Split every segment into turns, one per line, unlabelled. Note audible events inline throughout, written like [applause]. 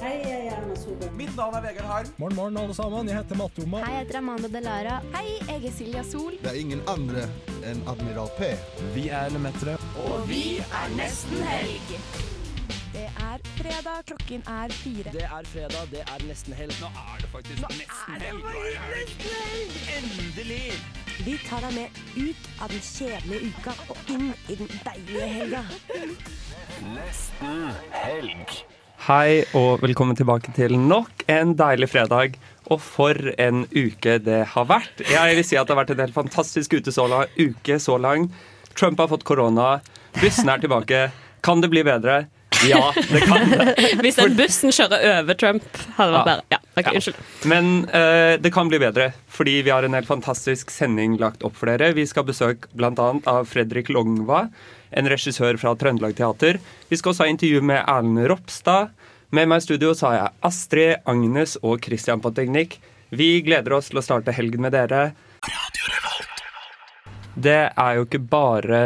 Hei, jeg er Erna Solberg.
Mitt navn er Vegard Harm.
Morgen, morgen, alle sammen. Jeg heter Matte Omar.
Hei, jeg heter Amanda Delara.
Hei, jeg er Silja Sol.
Det er ingen andre enn Admiral P.
Vi er Lemetere.
Og vi er nesten helg. Det er fredag, klokken er fire.
Det er fredag, det er nesten helg. Nå er det faktisk nesten helg. Endelig!
Vi tar deg med ut av den kjedelige uka og inn i den deilige helga.
Nesten helg.
Hei og velkommen tilbake til nok en deilig fredag. Og for en uke det har vært. Jeg vil si at det har vært en helt fantastisk uke så lang. Trump har fått korona. Bussen er tilbake. Kan det bli bedre? Ja, det kan det. [laughs]
Hvis den bussen kjører over Trump, hadde det vært
Ja.
bedre. Ja, okay,
Ja.
Unnskyld.
Men uh, det kan bli bedre, fordi vi har en helt fantastisk sending lagt opp for dere. Vi skal ha besøk bl.a. av Fredrik Longva, en regissør fra Trøndelag Teater. Vi skal også ha intervju med Erlend Ropstad. Med meg i studio så har jeg Astrid, Agnes og Christian på teknikk. Vi gleder oss til å starte helgen med dere. Det er jo ikke bare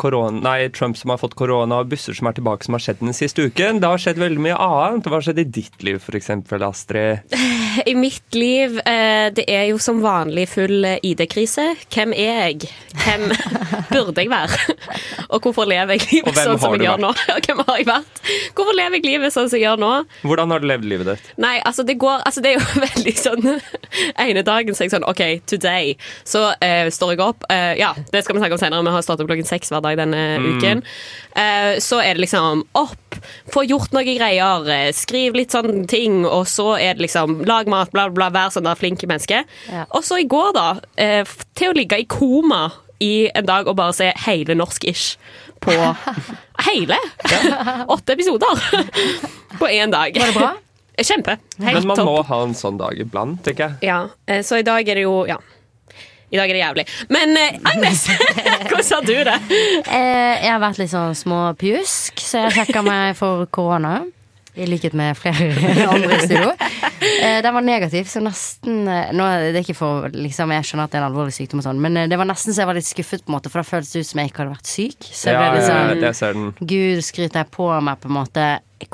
korona, nei, Trump som har fått korona og busser som er tilbake, som har skjedd den siste uken. Det har skjedd veldig mye annet. Hva har skjedd i ditt liv, f.eks., Astrid? [laughs]
I mitt liv, eh, det er jo som vanlig full eh, ID-krise. Hvem er jeg? Hvem [laughs] burde jeg være? [laughs] Og hvorfor lever jeg livet sånn som jeg gjør nå? Og hvem har jeg vært? Hvorfor lever jeg livet sånn som jeg gjør nå?
Hvordan har du levd livet ditt?
Nei, altså det går Altså det er jo veldig sånn ene dagen så er jeg sånn OK, today. Så uh, står jeg opp. Uh, ja, det skal vi snakke om senere. Vi har startet klokken seks hver dag denne uken. Eh, så er det liksom opp, få gjort noe greier, eh, skriv litt sånne ting, og så er det liksom lag mat, bla, bla, vær sånn der flinke menneske.
Ja.
Og så i går, da, eh, til å ligge i koma i en dag og bare se hele norsk-ish på [laughs] Hele! Åtte episoder [laughs] på én dag.
Var det bra? [laughs]
Kjempe. Helt
Men man
topp.
må ha en sånn dag iblant, tenker jeg.
Ja, så i dag er det jo Ja. I dag er det jævlig. Men eh, Agnes, [laughs] hvordan har du det?
Eh, jeg har vært litt sånn småpjusk, så jeg sjekka meg for korona. I likhet med flere [laughs] andre i studio. Eh, den var negativ, så nesten eh, nå, er Det er ikke for liksom, Jeg skjønner at det er en alvorlig sykdom, og sånn men eh, det var nesten så jeg var litt skuffet, på en måte for det føltes ut som jeg ikke hadde vært syk. Så
Ja,
det ble sånn
vet, jeg ser den.
Gud, skryter jeg på meg på en måte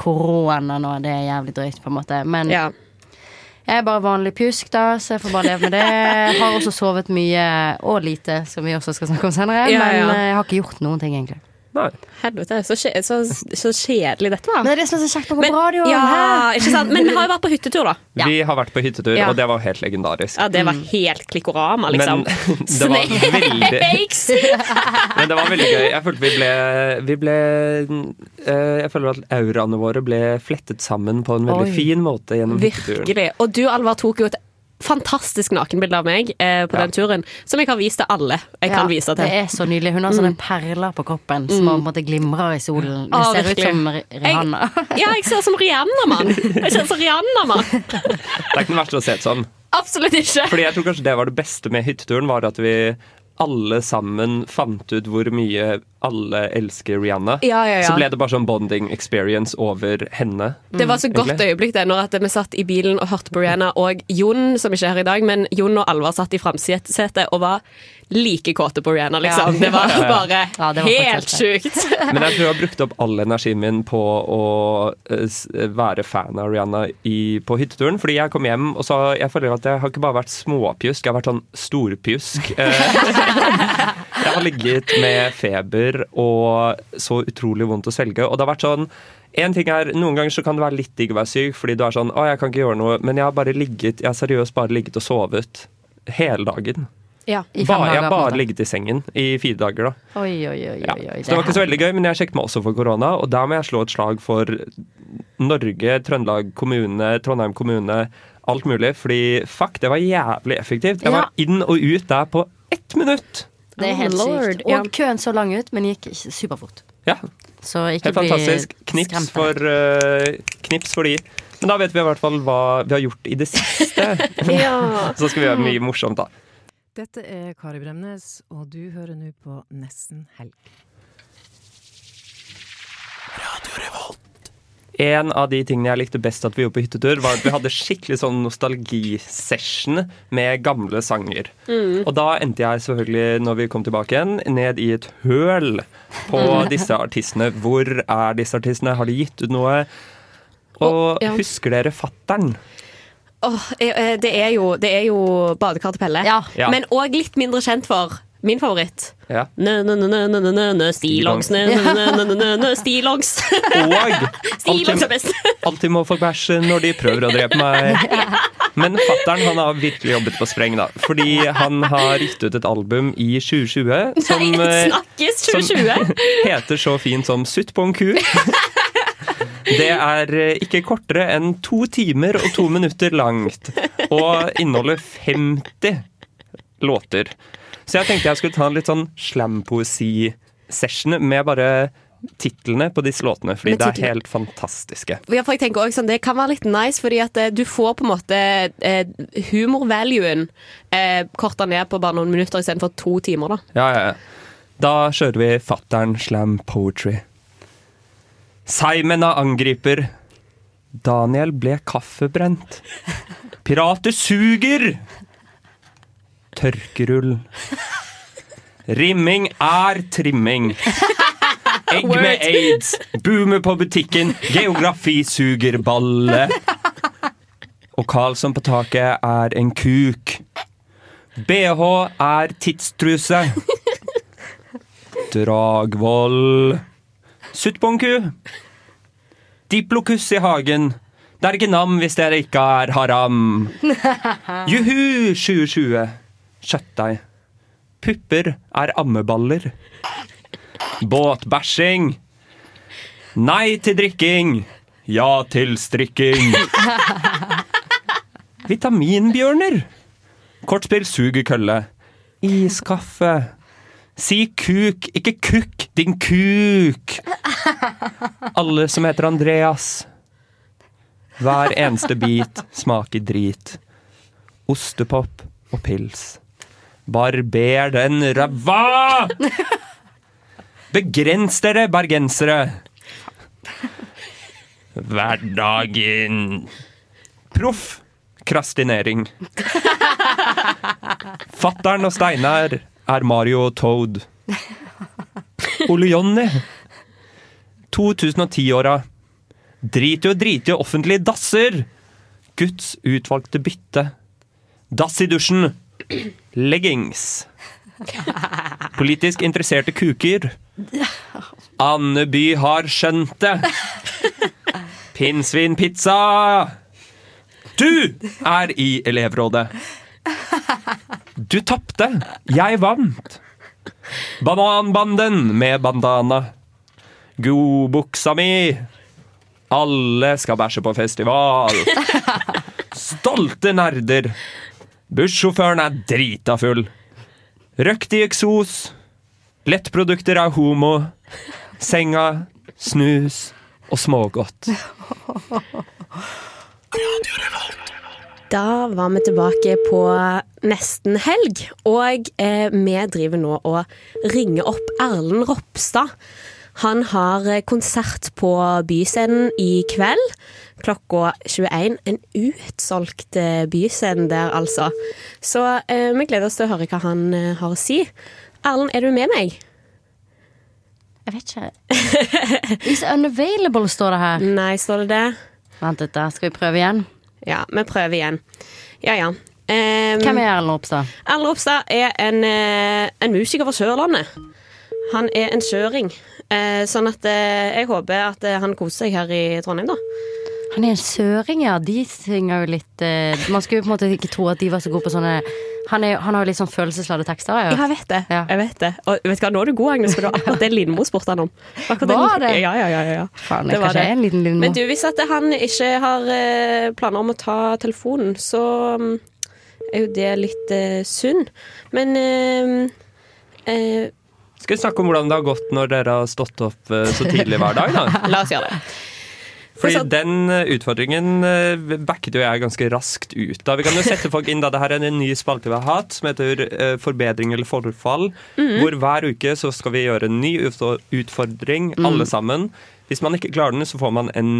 korona nå, det er jævlig drøyt, på en måte. Men
Ja.
Jeg er bare vanlig pjusk, da, så jeg får bare leve med det. Jeg har også sovet mye og lite, som vi også skal snakke om senere.
Ja,
men eh, jeg har ikke gjort noen ting, egentlig.
Nei.
Helvete, så, kje- så, så kjedelig dette var.
Men det er det som er så kjekt å gå på radioen.
ja, ikke sant? Men vi har jo vært på hyttetur, da.
Ja.
Vi har vært på hyttetur,
Ja.
og det var helt legendarisk.
Ja, Det var helt klikkorama, liksom.
Men [laughs] det var veldig [laughs] Men det var veldig gøy. Jeg følte vi ble, vi ble eh, Jeg føler at auraene våre ble flettet sammen på en veldig
Oi.
fin måte gjennom hytteturen.
Virkelig. Og du, Alvar, tok jo et fantastisk nakenbilde av meg eh, på
Ja.
den turen, som jeg har vist til alle jeg kan vise til.
Det er så nydelig. Hun har sånne perler på kroppen som på en måte glimrer i solen. Det
ah,
ser ut som Rihanna. Rihanna. [laughs]
Ja, jeg ser ut som Rihanna-mann. Jeg ser ut som Rihanna-mann.
Det er ikke den verste å se ut som.
Absolutt ikke.
Fordi jeg tror kanskje det var det beste med hytteturen, var at vi alle sammen fant ut hvor mye alle elsker Rihanna.
Ja, ja, ja.
Så ble det bare sånn bonding experience over henne.
Det var så godt
Egentlig.
øyeblikk det, når vi satt i bilen og hørte på Rihanna, og Jon, som ikke er her i dag, men Jon og Alvar satt i framsetet og var like kåte på Rihanna, liksom.
Ja.
Det var bare
Ja, det var
helt sjukt. [laughs]
Men jeg tror jeg har brukt opp all energien min på å eh, være fan av Rihanna i, på hytteturen. Fordi jeg kom hjem, og så jeg føler at jeg har ikke bare vært småpjusk, jeg har vært sånn storpjusk. Eh, [laughs] Jeg har ligget med feber og så utrolig vondt å svelge. Og det har vært sånn en ting er, Noen ganger så kan det være litt digg å være syk, fordi du er sånn Å, jeg kan ikke gjøre noe. Men jeg har bare ligget Jeg har seriøst bare ligget og sovet hele dagen.
Ja.
I fem
Bare, jeg har bare ligget i sengen i fire dager, da.
Oi, oi, oi,
Ja. Så det var ikke så veldig gøy, men jeg sjekket meg også for korona, og der må jeg slå et slag for Norge, Trøndelag kommune, Trondheim kommune, alt mulig. Fordi fuck, det var jævlig effektivt. Jeg
Ja.
var inn og ut der på ett minutt.
Det er helt
Oh, Lord,
sykt.
ja.
Og køen så lang ut, men gikk superfort.
Ja,
Så ikke
helt fantastisk. Knips
skremte.
for, uh, knips for de. Men da vet vi i hvert fall hva vi har gjort i det siste. [laughs]
Ja. [laughs]
Så skal vi gjøre mye morsomt, da.
Dette er Kari Bremnes, og du hører nå på Nesten helg.
En av de tingene jeg likte best at vi gjorde på hyttetur, var at vi hadde skikkelig sånn nostalgisession med gamle sanger. Og da endte jeg selvfølgelig, når vi kom tilbake igjen, ned i et høl på [laughs] disse artistene. Hvor er disse artistene? Har de gitt ut noe? Og
ja.
husker dere fattern?
Åh, eh, det, er jo, det er jo badekar til Pelle.
Ja.
Ja.
Men òg litt mindre kjent for min favoritt.
Ja.
Stillongs, stillongs.
Og
Stillongs er
alltid,
best.
alltid må få bæsje når de prøver å drepe meg. Men fattern han har virkelig jobbet på spreng, da. Fordi han har gitt ut et album i 2020 som
Nei,
eh,
snakkes
som heter så fint som 'Sutt på en ku'. Det er eh, ikke kortere enn to timer og to minutter langt, og inneholder 50 låter. Så jeg tenkte jeg skulle ta en litt sånn slampoesi-session med bare titlene på disse låtene, fordi det er helt fantastiske.
Ja, for jeg tenker også, sånn, Det kan være litt nice, fordi at eh, du får på en måte eh, humorvaluen eh, korta ned på bare noen minutter istedenfor to timer. da.
Ja, ja, ja. Da kjører vi fattern slam poetry. Seimena angriper. Daniel ble kaffebrent. Pirater suger! Tørkerull. Rimming er trimming. Egg med aids. Boomer på butikken. Geografi suger balle. Og Karlsson på taket er en kuk. BH er tidstruse. Dragvoll. Sutt på en ku. Diplokuss i hagen. Det er ikke nam hvis dere ikke er haram. [laughs] Juhu 2020. Kjøttdeig. Pupper er ammeballer. Båtbæsjing. Nei til drikking. Ja til strikking. [laughs] Vitaminbjørner. Kortspill suger kølle. Iskaffe. Si kuk, ikke kukk, din kuk. Alle som heter Andreas. Hver eneste bit smaker drit. Ostepop og pils. Barber den ræva! Begrens dere, bergensere. Hverdagen. Proff krastinering. Fattern og Steinar er Mario og Toad. Ole Jonny. 2010-åra. Drit i å drite i offentlige dasser. Guds utvalgte bytte. Dass i dusjen. Leggings. Politisk interesserte kuker. Andeby har skjønt det. Pinnsvinpizza. Du er i elevrådet. Du tapte. Jeg vant. Bananbanden med bandana. Godbuksa mi. Alle skal bæsje på festival. Stolte nerder. Bussjåføren er drita full. Røkt i eksos. Lettprodukter er homo. Senga, snus og smågodt.
Da var vi tilbake på nesten helg, og eh, vi driver nå og ringer opp Erlend Ropstad. Han har eh, konsert på Byscenen i kveld klokka 21. En utsolgt eh, byscene der, altså. Så eh, vi gleder oss til å høre hva han eh, har å si. Erlend, er du med meg?
Jeg vet ikke. Is unavailable, står det her.
Nei, står det det?
Vent litt, da. Skal vi prøve igjen?
Ja, vi prøver igjen. Ja, ja. Um,
Hvem er Erlend Ropstad?
Erlend Ropstad er en, en musiker fra Sørlandet. Han er en søring. Eh, sånn at eh, jeg håper at eh, han koser seg her i Trondheim, da.
Han er en søring, ja. De synger jo litt Man skulle på en måte ikke tro at de var så gode på sånne Han, er, han har jo litt sånn følelsesladde tekster. jeg vet.
jeg vet det.
Ja.
Jeg vet det. Og vet du hva, nå er du god, Agnes, for det var akkurat det Lindmo spurte han om. Akkurat
Var det?
Ja, ja, ja. ja.
Faen,
Det var det.
en liten Lindmo.
Men du, hvis at han ikke har planer om å ta telefonen, så mm, er jo det litt eh, synd. Men eh, eh,
Skal vi snakke om hvordan det har gått når dere har stått opp eh, så tidlig hver dag? da? [laughs]
la oss gjøre det.
Fordi den eh, utfordringen eh, backet jo jeg ganske raskt ut av. Vi kan jo sette folk inn da det her er en ny spalte vi har hatt, som heter Forbedring eller forfall.
Mm.
Hvor hver uke så skal vi gjøre en ny utfordring, alle sammen. Hvis man ikke klarer den, så får man en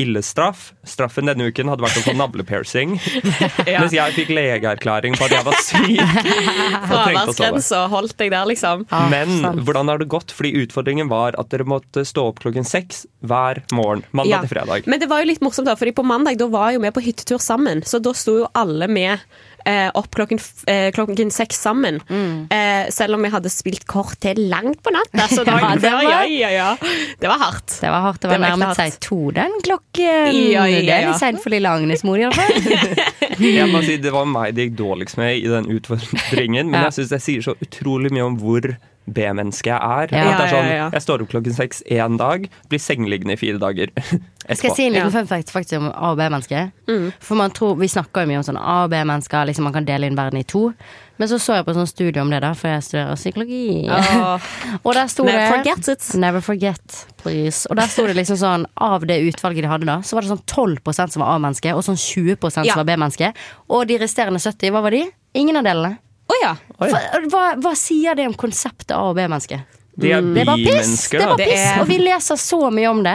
ille straff. Straffen denne uken hadde vært å få navlepiercing. [laughs]
Ja.
Mens jeg fikk legeerklæring på at jeg var syk. [laughs]
Fraværsgrensa holdt deg der, liksom.
Ah,
Men
sant.
hvordan har det gått? Fordi utfordringen var at dere måtte stå opp klokken seks hver morgen. Mandag
Ja.
til fredag.
Men det var jo litt morsomt, da, fordi på mandag da var jo vi på hyttetur sammen. Så da sto jo alle med eh, opp klokken, eh, klokken seks sammen.
Mm.
Eh, selv om vi hadde spilt kort til langt på natt. [laughs] Så dagen
Ja, det var- [laughs]
ja, ja, ja. Det var hardt.
Det var hardt. Det
Det
var
var
nærmet seg to den klokken.
Ja, ja,
Det er litt seint for lille Agnes-mor, iallfall. [laughs]
Jeg må si Det var meg det gikk dårligst med i den utfordringen. Men
Ja.
jeg syns det sier så utrolig mye om hvor B-menneske jeg er.
Ja.
At det er sånn. Jeg står opp klokken seks én dag, blir sengeliggende i fire dager. [laughs]
Skal jeg si en liten
Ja.
fun fact faktisk om A- og B-mennesker?
Mm.
For man tror, Vi snakker jo mye om sånn A- og B-mennesker, liksom man kan dele inn verden i to. Men så så jeg på en sånn studie om det, da, for jeg studerer psykologi.
Oh. [laughs]
og der sto
never
det
forget it.
Never forget, please. Og der sto det liksom sånn Av det utvalget de hadde da, så var det sånn 12 som var A-menneske, og sånn 20 som
Ja.
var B-menneske. Og de resterende 70, hva var de? Ingen av delene.
Å ja.
Oi.
For, hva, hva sier det om konseptet A- og B-menneske?
De er
Det er piss!
bimennesker,
Det var
da.
Det
piss.
er-
Og vi leser så mye om det.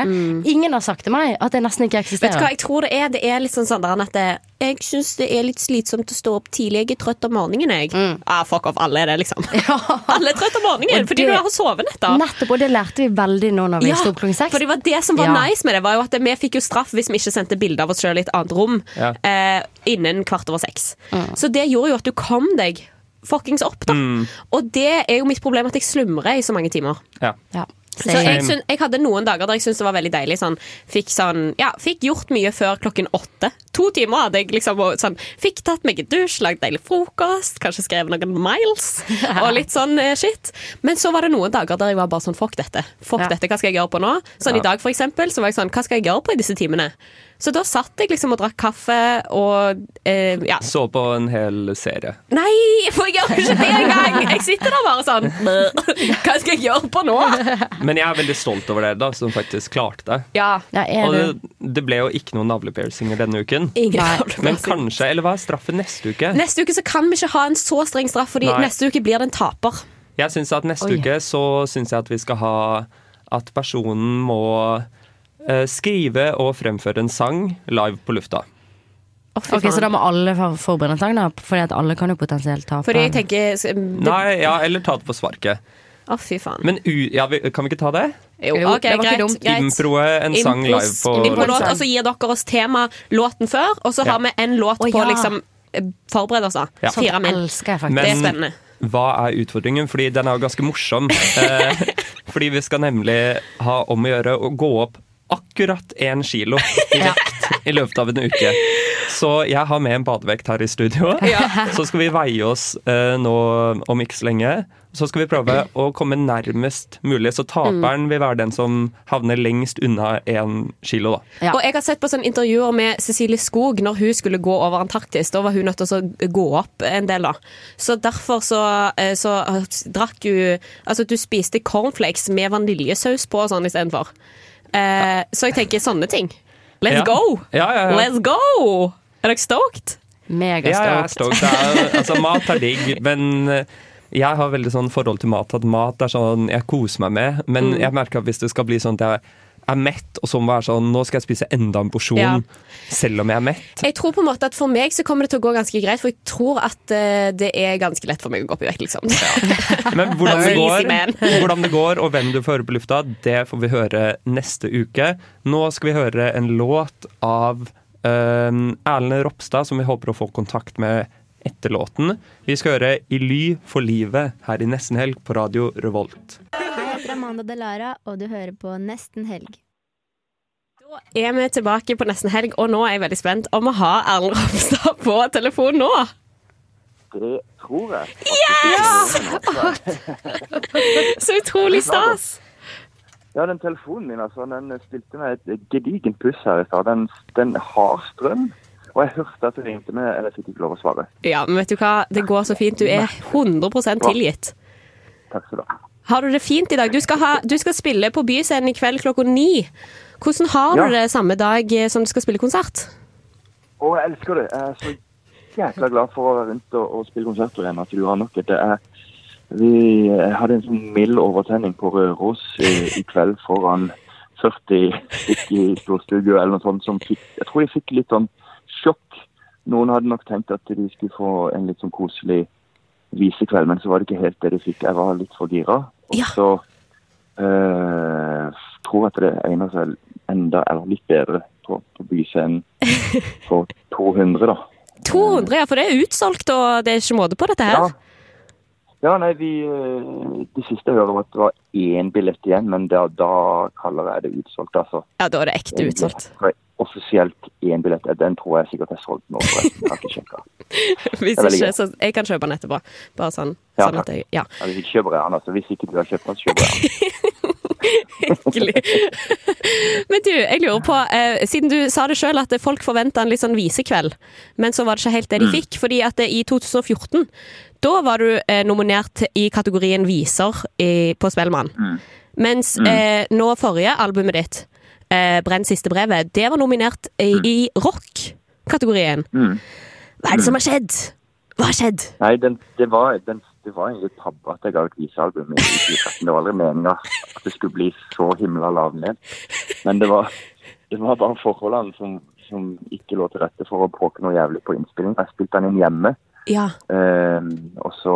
Ingen har sagt til meg at det nesten ikke eksisterer.
Vet du hva jeg tror det er? Det er litt sånn sånn at det, jeg syns det er litt slitsomt å stå opp tidlig. Jeg er trøtt om morgenen, jeg. Ah, fuck off, alle er det, liksom. [laughs] Alle er trøtt om morgenen fordi
det-
du har sovet
Nettopp, og det lærte vi veldig nå når vi sto opp klokken seks.
for det var det som var
Ja.
nice med det, var jo at vi fikk jo straff hvis vi ikke sendte bilde av oss sjøl i et annet rom
Ja.
eh, innen kvart over seks. Så det gjorde jo at du kom deg fuckings opp, da. Og det er jo mitt problem at jeg slumrer i så mange timer.
Ja.
Ja.
Så jeg, synes, jeg hadde noen dager der jeg syntes det var veldig deilig. Sånn, fikk, sånn, ja, fikk gjort mye før klokken åtte. To timer hadde jeg liksom og sånn, Fikk tatt meg en dusj, lagd deilig frokost, kanskje skrevet noen miles [laughs] og litt sånn eh, shit. Men så var det noen dager der jeg var bare sånn fuck dette. Fuck
Ja.
dette, hva skal jeg gjøre på nå? Sånn
Ja.
i dag for eksempel, så var jeg sånn, hva skal jeg gjøre på i disse timene? Så da satt jeg liksom og drakk kaffe og eh, ja.
Så på en hel serie.
Nei, for jeg gjør ikke det engang! Jeg sitter der bare sånn Hva skal jeg gjøre på nå?
Men jeg er veldig stolt over dere, da, som faktisk klarte det.
Ja,
Ja, er
Og det, det ble jo ikke noen navlepiercinger denne uken.
ingen.
Men kanskje, eller hva er straffen neste uke?
Neste uke så kan vi ikke ha en så streng straff, Fordi
Nei.
neste uke blir det en taper.
Jeg synes at Neste
Oi.
uke så syns jeg at vi skal ha at personen må skrive og fremføre en sang live på lufta.
Ok. Så da må alle forberede en sang, da? Fordi at alle kan jo potensielt tape.
Fordi jeg tenker det,
Nei, ja, eller ta det på sparket.
Å, fy faen.
Men u ja, vi, kan vi ikke ta det?
Jo, ok,
det var ikke
greit.
dumt.
greit.
Improe en sang live på
Impro-låt, og så gir dere oss tema låten før, og så
Ja.
har vi en låt
Å,
på liksom eh, Forbered oss, da.
Ja.
Fire min.
elsker jeg faktisk.
Men-
Det er spennende.
hva er utfordringen? Fordi den er jo ganske morsom. [laughs] Eh, fordi vi skal nemlig ha om å gjøre å gå opp akkurat én kilo [laughs] i vekt i løpet av en uke. Så jeg har med en badevekt her i studio. [laughs] Så skal vi veie oss eh, nå om ikke så lenge. Så skal vi prøve å komme nærmest mulig. Så taperen vil være den som havner lengst unna én kilo, da.
Ja.
Og jeg har sett på sånne intervjuer med Cecilie Skog når hun skulle gå over Antarktis. Da var hun nødt til å gå opp en del, da. Så derfor så, eh, så drakk hun Altså, du spiste cornflakes med vaniljesaus på og sånn istedenfor. Eh, så jeg tenker sånne ting. Let's
Ja.
go!
Ja, ja, ja.
Let's go! Er dere stoked?
Megastoked.
Altså, mat er digg, men eh, jeg har veldig sånn forhold til mat at mat er sånn jeg koser meg med. Men
Mm.
jeg merker at hvis det skal bli sånn at jeg er mett, og så må være sånn nå skal jeg spise enda en porsjon,
Ja.
selv om jeg er mett.
Jeg tror på en måte at For meg så kommer det til å gå ganske greit, for jeg tror at uh, det er ganske lett for meg å gå opp i vekt. liksom.
Men hvordan det, [laughs] går, [laughs] hvordan det går, og hvem du får høre på lufta, det får vi høre neste uke. Nå skal vi høre en låt av uh, Erlend Ropstad, som vi håper å få kontakt med etter låten. Vi skal høre I ly for livet her i Nesten Helg på Radio Revolt.
Heter Amanda Delara, og du hører på Nesten Helg.
Da er vi tilbake på nesten helg, og nå er jeg veldig spent om å ha Erlend Ropstad på telefon nå.
Det tror jeg. Yes! [laughs]
Så utrolig stas!
Ja, den telefonen min altså, den stilte meg et gedigent puss her i stad. Den, den har strøm. Og jeg hørte at du ringte meg, eller fikk ikke lov å svare.
Ja, men vet du hva? Det går så fint. Du er 100 tilgitt.
Takk skal du ha.
Har du det fint i dag? Du skal, ha, du skal spille på Byscenen i kveld klokka ni. Hvordan har
Ja.
du det samme dag eh, som du skal spille konsert?
Å, jeg elsker det. Jeg er så jækla glad for å være rundt og, og spille konserter igjen. At du har nok det er vi hadde en sånn mild overtenning på Røros i, i kveld foran 40 stykker i storstudio eller noe sånt som fikk Jeg tror de fikk litt sånn sjokk. Noen hadde nok tenkt at de skulle få en litt sånn koselig visekveld, men så var det ikke helt det de fikk. Jeg var litt for gira. Og så eh, tror jeg at det egner seg enda eller litt bedre på, på byscenen [laughs] for 200, da.
200, ja, for det er utsolgt, og det er ikke måte på dette her.
Ja. Ja, nei, vi, eh, Det siste jeg hører var at det var én billett igjen, men da, da kaller jeg det utsolgt. altså.
Ja, da er det ekte utsolgt.
Er Offisielt én billett. Den tror jeg sikkert er solgt nå. forresten. Jeg har ikke sjekka. [laughs]
Hvis ikke, så jeg kan kjøpe den etterpå. Bare sånn.
Ja,
sånn at jeg, ja.
Ja, hvis ikke kjøper jeg den, altså. Hvis ikke du har kjøpt den, så kjøper jeg den.
Hyggelig. [laughs] Men du, jeg lurer på, eh, siden du sa det sjøl at folk forventa en litt sånn visekveld, men så var det ikke helt det de
Mm.
fikk. fordi at i 2014, da var du eh, nominert i kategorien viser i, på Spellemann.
Mm.
Mens eh, nå forrige albumet ditt, eh, 'Brenn siste brevet', det var nominert i, i rock-kategorien.
Mm.
Hva er det som har skjedd? Hva har skjedd?
Nei, den, det, var, den, det var egentlig tabbe at jeg ga ut visealbum i [laughs] 2013. Det var aldri meninga at det skulle bli så himla lav ned. Men det var, det var bare forholdene som, som ikke lå til rette for å bråke noe jævlig på innspilling. Jeg spilte den inn hjemme.
Ja.
Eh, og så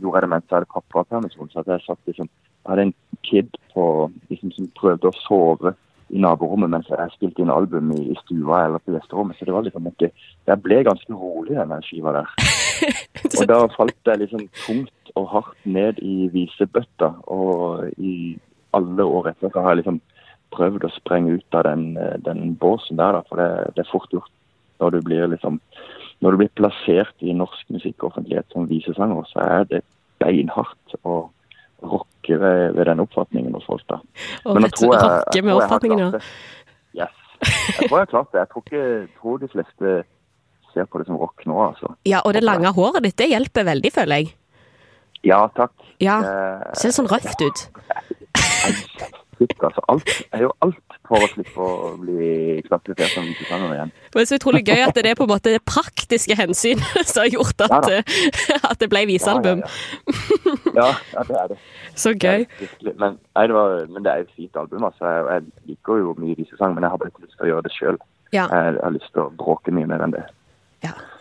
gjorde jeg det mens jeg hadde pappapermisjon. Så at jeg satt liksom Jeg hadde en kid på, liksom, som prøvde å sove i naborommet mens jeg spilte inn album i, i stua eller på gjesterommet. Så det var liksom ikke Jeg ble ganske rolig den skiva der. [laughs] og da falt jeg liksom tungt og hardt ned i visebøtta. Og i alle år etter så har jeg liksom prøvd å sprenge ut av den, eh, den båsen der, da. For det, det er fort gjort når du blir liksom når du blir plassert i norsk musikkoffentlighet som visesanger, så er det beinhardt å rokke ved, ved den oppfatningen hos folk. da.
Og
Men
jeg
tror jeg- jeg tror jeg har
ja.
klart det. Yes. Jeg tror jeg har klart det. Jeg tror, ikke, tror de fleste ser på det som rock nå, altså.
Ja, og det lange håret ditt, det hjelper veldig, føler jeg.
Ja, takk.
Ja.
Eh,
Ser sånn røft ut. [laughs]
Shit, altså. Alt, jeg gjør alt for å slippe å bli klassifisert som Susanne igjen.
Men det er så utrolig gøy at det er på en måte det praktiske hensyn [laughs] som har gjort at,
Ja
eh, at det ble visealbum.
Ja, ja, det er det.
Så gøy.
Men, nei, det var, men det er et fint album. altså. Jeg, jeg liker jo mye visesang, men jeg har bare lyst til å gjøre det sjøl.
Ja.
Jeg har lyst til å bråke mye mer enn det.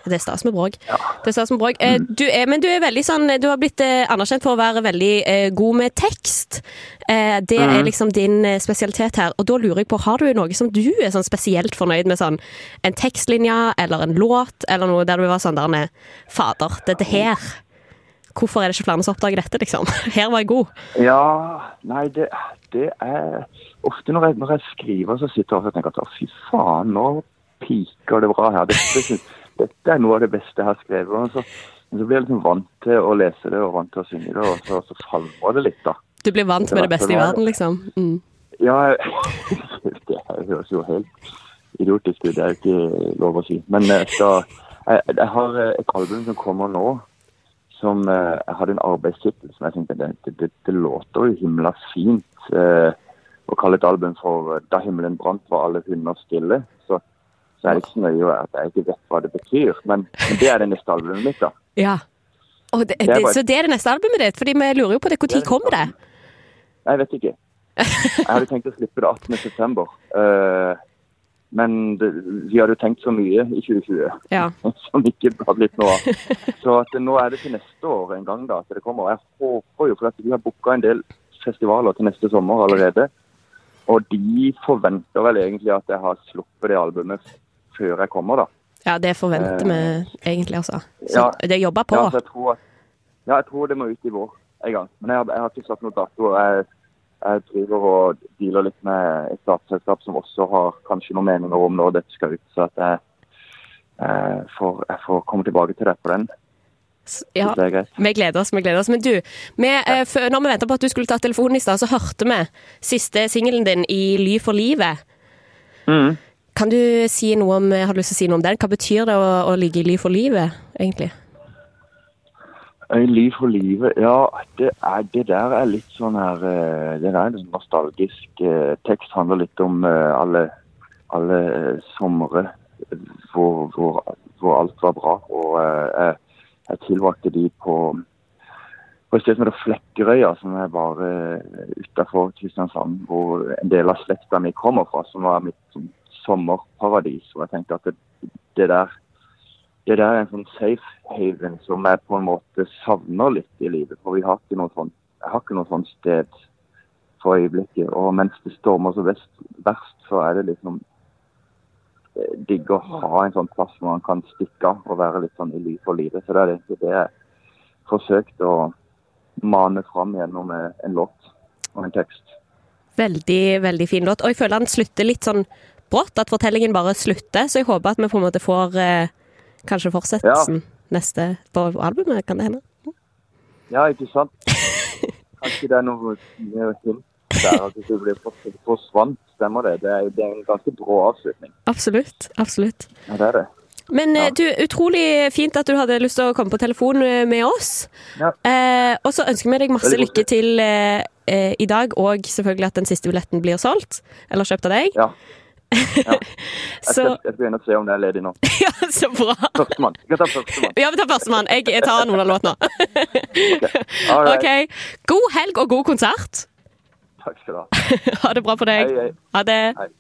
Det er stas med bråk. Det er stas med bråk. Mm. du er, men du er veldig sånn Du har blitt eh, anerkjent for å være veldig eh, god med tekst. Eh, det er
Mhm.
liksom din eh, spesialitet her. Og da lurer jeg på, har du noe som du er sånn spesielt fornøyd med? Sånn en tekstlinje eller en låt eller noe der du var sånn der Fader, dette her Hvorfor er det ikke flere som oppdager dette, liksom? [laughs] Her var jeg god.
Ja, nei, det, det er Ofte når jeg, når jeg skriver, så sitter jeg og tenker at fy faen, nå piker det bra her. Dette, syns- dette er noe av det beste jeg har skrevet. Og så, men så blir jeg liksom vant til å lese det og vant til å synge det, og så, så falmer det litt, da.
Du blir vant med det beste i verden, liksom. Mm.
Ja, [laughs] det høres jo helt idiotisk ut. Det er jo ikke lov å si. Men jeg, jeg, jeg har et album som kommer nå, som eh, jeg hadde en arbeidstittel som jeg tenkte det, det, det, låter jo himla fint eh, å kalle et album for eh, 'Da himmelen brant var alle hunder stille'. Så, så er det ikke så nøye at jeg ikke vet hva det betyr. Men, men det er det neste albumet mitt, da.
Ja. Det,
Det
så det er det neste albumet ditt? Fordi vi lurer jo på det. Når kommer det?
Jeg vet ikke. Jeg hadde tenkt å slippe det 18. september. Eh, men det, vi hadde jo tenkt så mye i 2020
Ja. [laughs]
som ikke har blitt noe av. Så at nå er det til neste år en gang da at det kommer. Jeg håper jo, for at vi har booka en del festivaler til neste sommer allerede. Og de forventer vel egentlig at jeg har sluppet det albumet før jeg kommer, da.
Ja, det forventer vi egentlig, altså. Så
Ja.
det jobber på.
Ja, jeg tror, at, ja, jeg tror det må ut i vår en gang. Men jeg har, jeg har ikke satt noen dato. Jeg, jeg driver og dealer litt med et statsselskap som også har kanskje noen meninger om når dette skal ut. Så jeg, jeg, får, jeg får komme tilbake til det på den.
Ja, vi gleder oss. vi gleder oss. Men du, vi, ja. før- når vi venta på at du skulle ta telefonen i stad, så hørte vi siste singelen din i Ly for livet.
Mm.
Kan du si noe om, har du lyst til å si noe om den? Hva betyr det å, å ligge i ly for livet, egentlig?
Øy, Liv for livet. Ja, det, er, det der er litt sånn her eh, Det der er en nostalgisk eh, tekst. Handler litt om eh, alle, alle somre hvor, hvor, hvor alt var bra. Og jeg, jeg tilbrakte de på, på et sted som heter Flekkerøya, som er bare utafor Kristiansand, hvor en del av slekta mi kommer fra, som var mitt sånn, sommerparadis. Og jeg tenkte at det, det der det der er en sånn safe haven som jeg på en måte savner litt i livet. For vi har ikke noe sånn, jeg har ikke noe sånt sted for øyeblikket. Og mens det stormer så best, verst, så er det liksom eh, digg å ha en sånn plass hvor man kan stikke av og være litt sånn i ly for livet. Så det er egentlig det jeg forsøkte å mane fram gjennom eh, en låt og en tekst.
Veldig, veldig fin låt. Og jeg føler han slutter litt sånn brått, at fortellingen bare slutter. Så jeg håper at vi på en måte får eh, kanskje fortsettelsen neste på albumet, kan det hende?
Ja, ikke sant? Kanskje det er noe mer hint der at du blir fors- forsvant, stemmer det? Det er, det er en ganske brå avslutning.
Absolutt. Absolutt.
Ja, det er det.
Men ja. du, utrolig fint at du hadde lyst til å komme på telefon eh, med oss.
Ja.
Eh, og så ønsker vi deg masse lykke til eh, eh, i dag, og selvfølgelig at den siste billetten blir solgt. Eller kjøpt av deg.
Ja. Ja. [laughs] Jeg skal, jeg skal inn og se om det er ledig nå. [laughs]
Ja, så bra.
Førstemann. Vi kan ta førstemann.
Ja, vi tar førstemann. Jeg, jeg tar noen av låtene. [laughs]
okay. right.
OK. God helg og god konsert.
Takk skal du ha.
Ha det bra på deg.
Hei, hei.
Ha det.
Hei.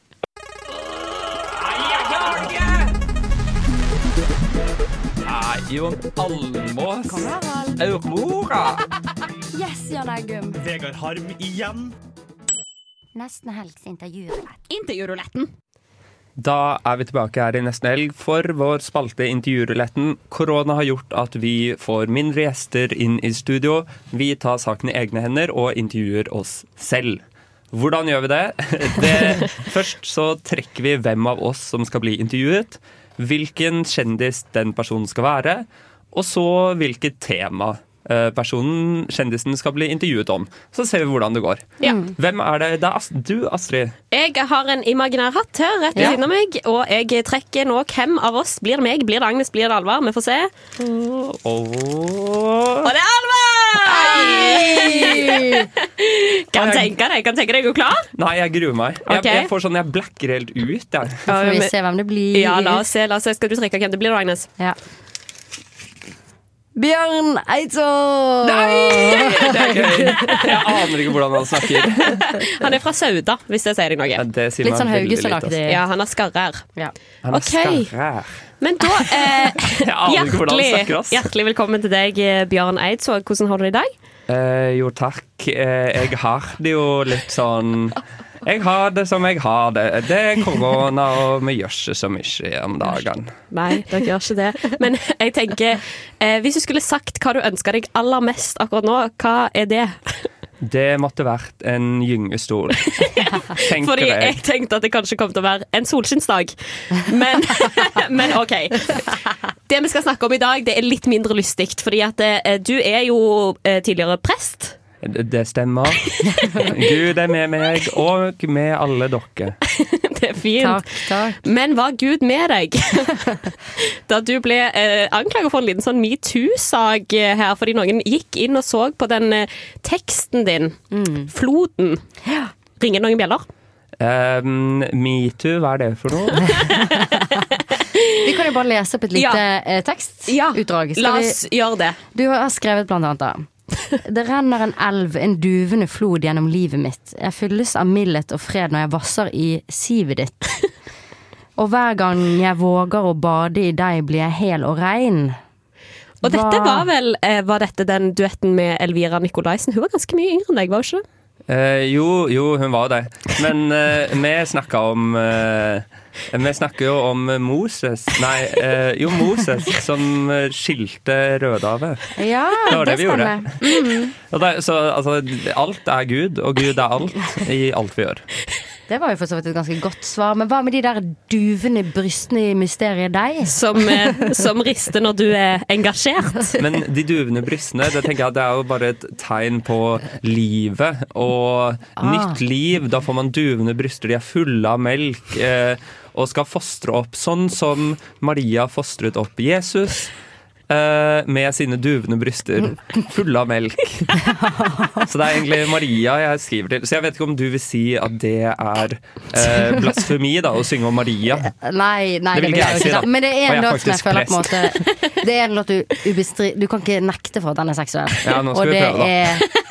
Jon Almås. Aurora.
Yes, Jan Eggum.
Vegard Harm igjen.
Nesten helgs intervjurulett.
Intervjuruletten.
Da er vi tilbake her i nesten helg for vår spalte Intervjuruletten. Korona har gjort at vi får mindre gjester inn i studio. Vi tar saken i egne hender og intervjuer oss selv. Hvordan gjør vi det? [laughs] det først så trekker vi hvem av oss som skal bli intervjuet. Hvilken kjendis den personen skal være. Og så hvilket tema personen, kjendisen, skal bli intervjuet om. Så ser vi hvordan det går.
Ja.
Hvem er det? Det er Ast du, Astrid.
Jeg har en imaginær hatt her rett ved
Ja.
siden av meg, og jeg trekker nå hvem av oss blir det meg, blir det Agnes, blir det Alvar? Vi får se.
Og
Og det er Alvar! [laughs] kan tenke deg, kan tenke deg, er du klar?
Nei, jeg gruer meg. Jeg,
okay.
jeg får sånn, jeg blacker helt ut. Jeg.
Får vi se hvem det blir.
Ja, la oss se. la oss se. Skal du trekke hvem det blir, Agnes?
Ja. Bjørn Eidsvåg!
Det er gøy. Jeg [laughs] aner ikke hvordan han snakker.
Han er fra Sauda, hvis det sier deg noe.
Ja, det sier
Litt sånn Haugesund-aktig.
Ja, han har skarrer.
Ja.
Han er
okay.
skarrær.
Men da eh, [laughs]
Jeg
hjertelig, hjertelig velkommen til deg, eh, Bjørn Eidsvåg. Hvordan har du det i dag?
Eh, jo, takk. Eh, jeg har det jo litt sånn Jeg har det som jeg har det. Det er korona, og vi gjør ikke så mye om dagene.
Nei, dere gjør ikke det. Men jeg tenker, eh, hvis du skulle sagt hva du ønsker deg aller mest akkurat nå, hva er det?
Det måtte vært en gyngestol, tenker
Fordi jeg
jeg.
tenkte at det kanskje kom til å være en solskinnsdag. Men, [laughs] men OK. Det vi skal snakke om i dag, det er litt mindre lystig. Fordi at eh, du er jo eh, tidligere prest.
Det stemmer. Gud er med meg, og med alle dere. [laughs]
Det er fint.
Takk, takk.
Men var Gud med deg [laughs] da du ble eh, anklaget for en liten sånn metoo-sak eh, her, fordi noen gikk inn og så på den eh, teksten din,
Mm.
'Floden'. Ringer noen bjeller?
Um, Metoo, hva er det for noe? [laughs]
Vi kan jo bare lese opp et lite
Ja.
eh, tekstutdrag. Skal
La
vi-
oss gjøre det.
Du har skrevet blant annet da. Det renner en elv, en duvende flod gjennom livet mitt. Jeg fylles av mildhet og fred når jeg vasser i sivet ditt. Og hver gang jeg våger å bade i deg, blir jeg hel og rein.
Og dette var vel eh, Var dette den duetten med Elvira Nikolaisen? Hun var ganske mye yngre enn deg, var hun ikke det?
Eh, jo, jo, hun var det. Men eh, vi snakka om eh, Vi snakker jo om Moses Nei, eh, jo, Moses som skilte Rødehavet.
Ja,
Det var det vi gjorde.
Mm.
Det, så altså, alt er Gud, og Gud er alt i alt vi gjør.
Det var jo for så vidt et ganske godt svar. Men hva med de der duvende brystene i mysteriet deg?
Som, eh, som rister når du er engasjert.
Men de duvende brystene det tenker jeg det er jo bare et tegn på livet. Og
Ah.
nytt liv. Da får man duvende bryster. De er fulle av melk eh, og skal fostre opp. Sånn som Maria fostret opp Jesus. Eh, med sine duvende bryster fulle av melk. [laughs] Så det er egentlig Maria jeg skriver til. Så jeg vet ikke om du vil si at det er eh, blasfemi da, å synge om Maria.
Nei, nei
Det vil ikke jeg si, da.
Men det er en låt som jeg føler på en måte [laughs] Det er en låt du ubestrid... Du kan ikke nekte for at den er seksuell.
Ja, nå skal
Og
vi prøve, da.
er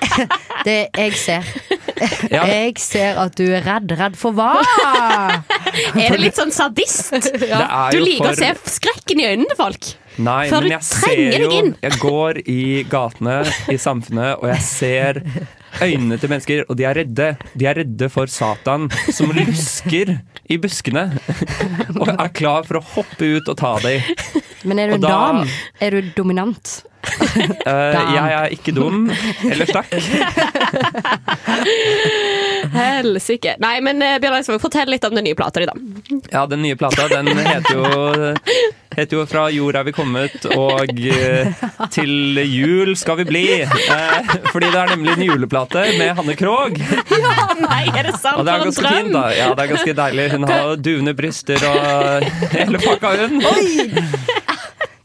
[laughs] det jeg ser. [laughs]
Ja.
Jeg ser at du er redd. Redd for hva? [laughs]
Er det litt sånn sadist? [laughs]
Er
Du liker
for-
å se skrekken i øynene til folk.
Nei,
Før
men jeg ser jo. Jeg går i gatene i samfunnet, og jeg ser øynene til mennesker, og de er redde. De er redde for Satan, som lusker i buskene. Og er klar for å hoppe ut og ta dem.
Men er du en
da-
dam? Er du dominant? [laughs]
Eh, jeg er ikke dum eller stakk. [laughs]
Helsike. Nei, men eh, Bjørn Eidsvåg, fortell litt om den nye plata di, da.
Ja, den nye plata den heter jo, heter jo 'Fra jord er vi kommet' og eh, 'Til jul skal vi bli'. Fordi det er nemlig en juleplate med Hanne Krogh. [laughs]
Nei, er det sant?
Og det er ganske fint, da. Ja, det er ganske deilig. Hun har duvende bryster og hele pakka, hun.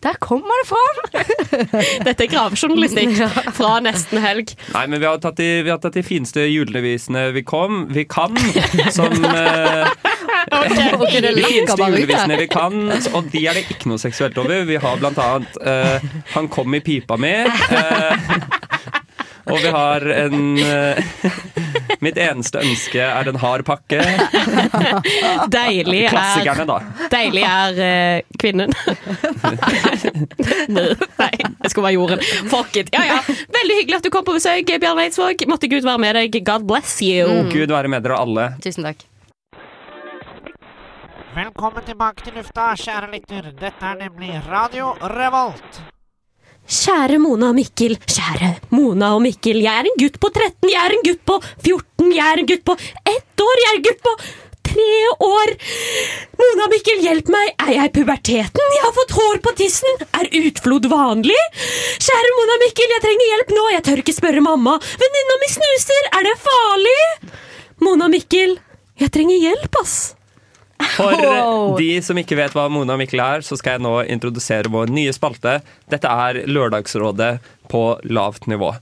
Der kommer det fram! [laughs]
Dette er gravejournalistikk fra nesten helg.
Nei, men vi har tatt de, vi har tatt de fineste julevisene vi kom, vi kan, som [laughs] eh,
okay.
De fineste julevisene vi kan, og de er det ikke noe seksuelt over. Vi har blant annet eh, 'Han kom i pipa mi', eh, og vi har en eh, [laughs] 'Mitt eneste ønske er en hard pakke'. [laughs]
Deilig er,
da.
deilig er uh, kvinnen. [laughs] Nei, det skulle være jorden. Fuck it. Ja, ja. Veldig hyggelig at du kom på besøk, Bjørn Eidsvåg. Måtte Gud være med deg. God bless you.
Gud være med dere alle.
Tusen takk.
Velkommen tilbake til lufta, kjære lytter. Dette er nemlig Radio Revolt.
Kjære Mona og Mikkel, kjære Mona og Mikkel. Jeg er en gutt på 13, jeg er en gutt på 14, jeg er en gutt på ett år, jeg er en gutt på tre år. Mona og Mikkel, hjelp meg. Er jeg i puberteten? Jeg har fått hår på tissen. Er utflod vanlig? Kjære Mona og Mikkel, jeg trenger hjelp nå. Jeg tør ikke spørre mamma. Venninna mi snuser. Er det farlig? Mona og Mikkel, jeg trenger hjelp, ass.
For de som ikke vet hva Mona og Mikkel er, så skal jeg nå introdusere vår nye spalte. Dette er Lørdagsrådet på lavt nivå.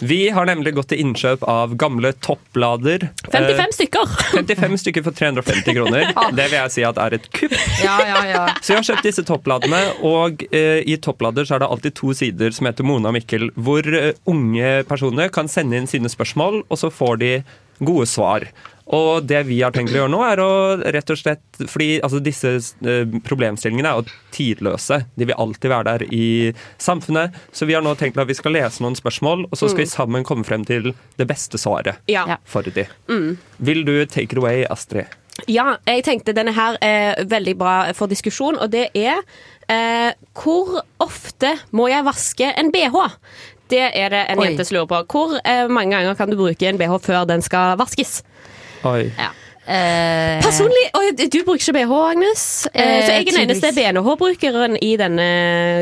Vi har nemlig gått til innkjøp av gamle topplader.
55 stykker. [laughs]
Eh, 55 stykker for 350 kroner. Det vil jeg si at er et kupp.
Ja, ja, ja.
Så jeg har kjøpt disse toppladene, og eh, i topplader så er det alltid to sider som heter Mona og Mikkel, hvor eh, unge personer kan sende inn sine spørsmål, og så får de gode svar. Og det vi har tenkt å gjøre nå, er å rett og slett Fordi altså, disse eh, problemstillingene er jo tidløse. De vil alltid være der i samfunnet. Så vi har nå tenkt at vi skal lese noen spørsmål, og så skal vi sammen komme frem til det beste svaret
Ja.
for de.
Mm.
Vil du take it away, Astrid?
Ja, jeg tenkte denne her er veldig bra for diskusjon, og det er eh, Hvor ofte må jeg vaske en BH? Det er det en
Oi.
jente som lurer på. Hvor eh, mange ganger kan du bruke en BH før den skal vaskes?
Oi.
Eh,
Personlig Oi, du bruker ikke BH, Agnes. Eh,
Eh,
så jeg er den eneste. BNH-brukeren i denne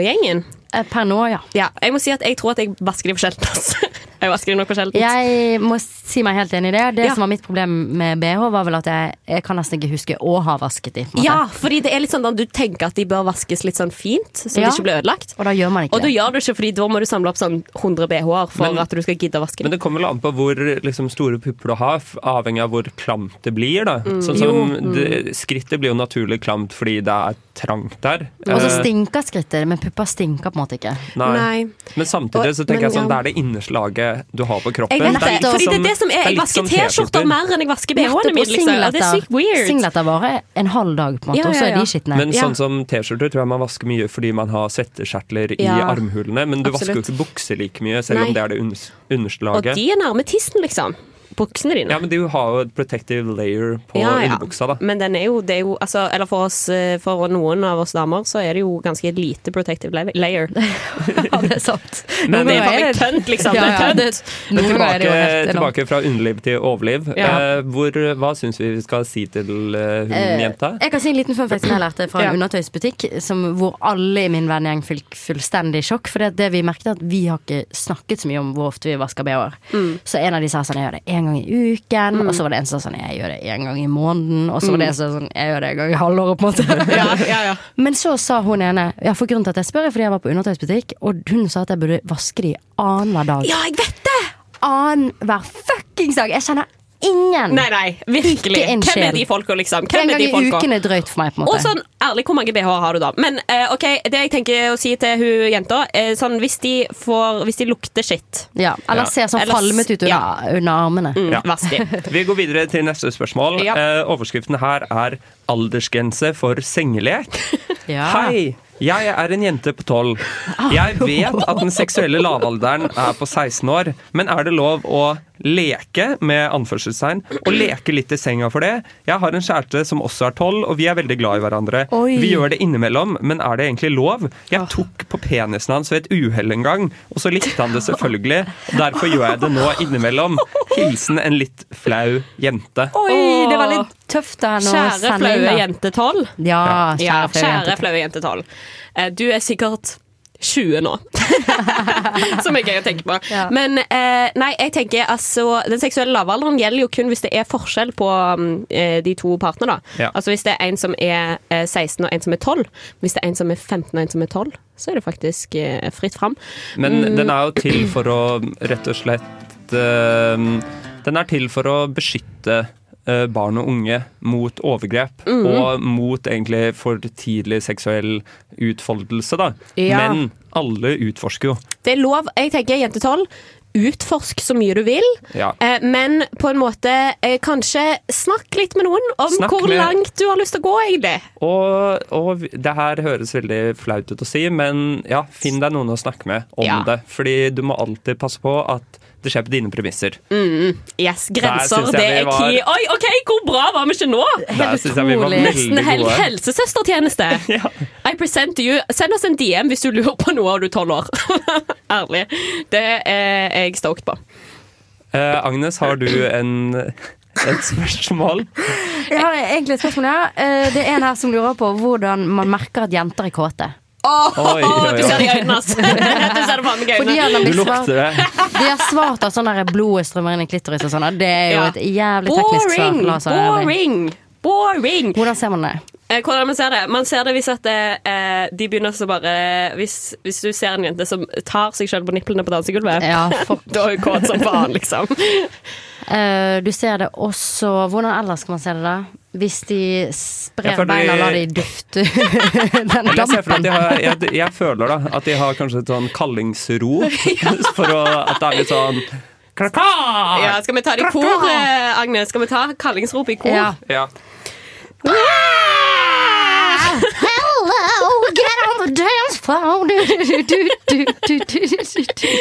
gjengen.
eh, per nå, ja.
Ja, jeg må si at jeg tror at jeg vasker de for sjelden. altså. Jeg vasker det nok for sjelden.
Jeg må si meg helt enig i det. Det
Ja.
som var mitt problem med BH, var vel at jeg, jeg kan nesten ikke huske å ha vasket de.
Ja, fordi det er litt sånn at du tenker at de bør vaskes litt sånn fint, så
Ja.
de ikke blir ødelagt.
Og da gjør man ikke
Og da gjør du ikke, fordi da må du samle opp sånn 100 BH-er for
Men-
at du skal gidde å vaske dem.
Men det kommer vel an på hvor liksom, store pupper du har, avhengig av hvor klamt det blir. Da. Sånn
Jo.
som det, skrittet blir jo naturlig klamt fordi det er trangt der.
Og så
Eh,
stinker skrittet, men pupper stinker på en måte ikke.
nei.
Nei.
Men samtidig så tenker
Men,
jeg sånn,
ja.
det er det innerslaget du har på kroppen.
Jeg vet det,
er litt
fordi det er det som er. Jeg vasker T-skjorter mer enn jeg vasker BH-ene mine. Liksom. Og det er sykt weird.
Singleter varer en halv dag, på en måte,
Ja,
og så er de skitne.
Men
Ja.
sånn som T-skjorter tror jeg man vasker mye fordi man har svettekjertler i armhulene. Men du vasker jo ikke bukser like mye, selv
Nei.
om det er det underslaget.
Og de er nærme tissen, liksom. Buksene dine.
Ja, men du har jo et protective layer på
Ja, ja.
underbuksa, da.
Men den er jo, det er jo altså, Eller for oss, eh, for noen av oss damer, så er det jo ganske lite protective layer. [laughs]
Ja, det er sant.
Men-
det er faen meg tønt, liksom.
Ja,
Det
ja,
er
det-
tønt.
Men
er
tilbake,
det
tilbake fra underliv til overliv.
Ja.
Eh, hvor, hva syns vi vi skal si til uh, hun
Eh,
jenta?
Jeg kan si en liten fun fact som jeg lærte fra en
Ja.
undertøysbutikk, som, hvor alle i min vennegjeng fikk fullstendig sjokk. For det, det vi merket, at vi har ikke snakket så mye om hvor ofte vi vasker BH-er.
Mm.
Så en av de sa sånn, jeg gjør det én en gang i uken.
Mm.
Og så var det en som sånn jeg gjør det en gang i måneden. Og så var det en som sa sånn jeg gjør det en gang i halvåret, på en måte. [laughs]
Ja, ja, ja.
Men så sa hun ene Ja, for grunnen til at jeg spør, er fordi jeg var på undertøysbutikk, og hun sa at jeg burde vaske de annenhver dag.
ja, jeg vet det!
Annenhver fuckings dag! Jeg kjenner ingen.
Nei, nei, virkelig.
Ikke en
Hvem er de folka, liksom?
en
Hvem er
gang
de
i uken er drøyt for meg, på en
Og sånn, ærlig, hvor mange BH har du da? Men eh, ok, det jeg tenker å si til hun jenta, er sånn hvis de får Hvis de lukter skitt
ja, eller
Ja.
ser sånn falmet ut under,
ja.
under armene.
mm,
Ja.
Vask de. [laughs]
Vi går videre til neste spørsmål.
Ja.
Eh, overskriften her er 'aldersgrense for sengelek'. [laughs]
Ja.
Hei! Jeg er en jente på tolv. Jeg [laughs] vet at den seksuelle lavalderen er på 16 år, men er det lov å leke med anførselstegn og leke litt i senga for det? Jeg har en kjæreste som også er tolv, og vi er veldig glad i hverandre.
Oi.
Vi gjør det innimellom, men er det egentlig lov? Jeg tok på penisen hans ved et uhell en gang, og så likte han det selvfølgelig. Derfor gjør jeg det nå innimellom. Hilsen en litt flau jente.
Oi, det var litt tøft av henne å
Kjære
sende
flaue
da.
jente 12.
Ja, kjære ja,
kjære
jente.
flaue jente 12. Eh, Du er sikkert 20 nå. [laughs] Som er gøy å tenke på.
Ja.
Men eh, nei, jeg tenker altså Den seksuelle lavalderen gjelder jo kun hvis det er forskjell på mm, eh, de to partene. da
Ja.
Altså Hvis det er en som er eh, 16 og en som er 12. Hvis det er en som er 15 og en som er 12, så er det faktisk eh, fritt fram.
Men
Mm.
den er jo til for å rett og slett eh, Den er til for å beskytte barn og unge mot overgrep.
mm.
Og mot egentlig for tidlig seksuell utfoldelse, da.
Ja.
Men alle utforsker jo.
Det er lov. Jeg tenker jente 12. Utforsk så mye du vil,
Ja.
eh, men på en måte eh, kanskje snakk litt med noen om
Snakk
hvor
med-
langt du har lyst til å gå, egentlig.
Og, og det her høres veldig flaut ut å si, men ja, finn deg noen å snakke med om
Ja.
det. Fordi du må alltid passe på at det skjer på dine premisser.
Yes, Grenser, det er
var-
key. Oi, OK, hvor bra var vi ikke nå?
Helt
utrolig.
Nesten hel helsesøstertjeneste. [laughs]
Ja.
I present you. Send oss en DM hvis du lurer på noe og du er tolv år. [laughs] Ærlig. Det er jeg stoked på.
Uh, Agnes, har du en, et spørsmål?
Jeg har egentlig et spørsmål, ja. Eh, Det er en her som lurer på hvordan man merker at jenter er kåte.
Åh,
Oi, oi, oi.
Du ser det i øynene hans. [laughs] du ser det meg
har
lukter det.
de har svart at sånn blodet strømmer inn i klitoris og sånn. Det er jo et jævlig teknisk svar.
Boring!
Ærlig.
Boring! Boring!
Hvordan ser man det?
Eh, Hvordan man ser det? Man ser det hvis at eh, de begynner så bare hvis, hvis du ser en jente som tar seg selv på nipplene på dansegulvet,
Ja, [laughs]
da er hun kåt som faen, liksom.
Uh, du ser det også Hvordan ellers skal man se det, da? Hvis de sprer
føler
beina og
de-
lar de dufte [laughs] den dampen.
jeg, har, jeg, jeg føler da at de har kanskje et sånn kallingsro. [laughs] For å, at det er litt sånn Kra-kra!
Ja, skal vi ta det i kor, eh, Agnes? Skal vi ta kallingsrop i kor?
Ja.
Ja
get on the dance [laughs] floor.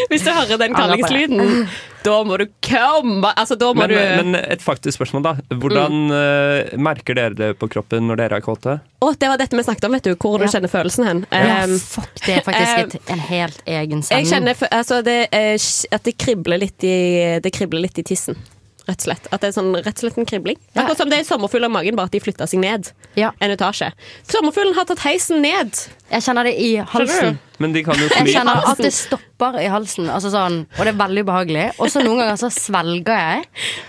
Hvis du hører den kallingslyden, da må du komme Altså, da må
Men,
du Mm.
men et faktisk spørsmål, da. Hvordan eh, merker dere det på kroppen når dere er kåte?
Å, det var dette vi snakket om, vet du. Hvor du kjenner følelsen hen.
Ja,
Um,
fuck, det er faktisk et, en helt egen
jeg kjenner altså, det, at det kribler litt i Det kribler litt i tissen. Rett og slett. At det er sånn rett og slett en kribling.
Ja.
Akkurat som det er sommerfugler i magen, bare at de flytta seg ned
Ja.
en etasje. Sommerfuglen har tatt heisen ned.
Jeg kjenner det i halsen.
Men de kan jo
Jeg kjenner at det stopper i halsen, altså sånn, og det er veldig ubehagelig. Og så noen ganger så svelger jeg,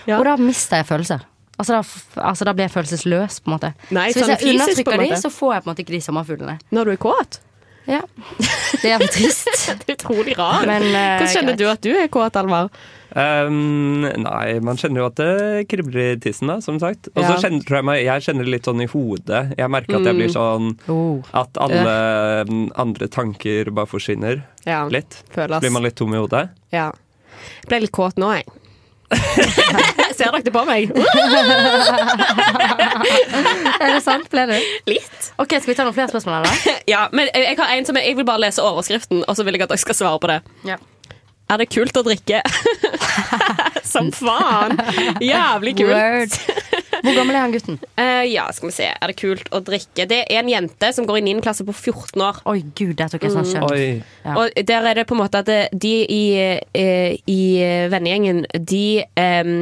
Ja.
og da mister jeg følelser. Altså da, altså da blir jeg følelsesløs, på en måte.
Nei,
så hvis
sånn
jeg
fysisk,
undertrykker de, så får jeg på en måte ikke de sommerfuglene.
Når du er kåt.
Ja. [laughs] Det er trist. [laughs]
Det er utrolig rart.
Men, eh,
Hvordan kjenner
greit.
du at du er kåt, Alvar?
Um, nei, man kjenner jo at det kribler i tissen, da, som sagt. Og så
Ja.
kjenner tror jeg meg, jeg kjenner det litt sånn i hodet. Jeg merker at jeg
Mm.
blir sånn
Oh.
At alle um, andre tanker bare forsvinner
Ja.
litt.
Føles.
Blir man litt tom i hodet.
Ja. Jeg ble litt kåt nå, jeg. [laughs] Ser dere det på meg? [laughs]
Er det sant? Ble det?
Litt.
Ok, Skal vi ta noen flere spørsmål? eller? [laughs]
Ja, men jeg jeg har en som jeg, jeg vil bare lese overskriften, og så vil jeg at dere skal svare på det.
Ja.
Er det kult å drikke? [laughs] som faen! Jævlig kult.
Word. Hvor gammel er han gutten?
Uh, [laughs] ja, skal vi se. Er det kult å drikke? Det er en jente som går i 9. klasse på 14 år.
Oi, gud, der tok jeg sånn skjønn.
Mm.
Ja.
Og der er det på en måte at de i, eh, i vennegjengen, de um,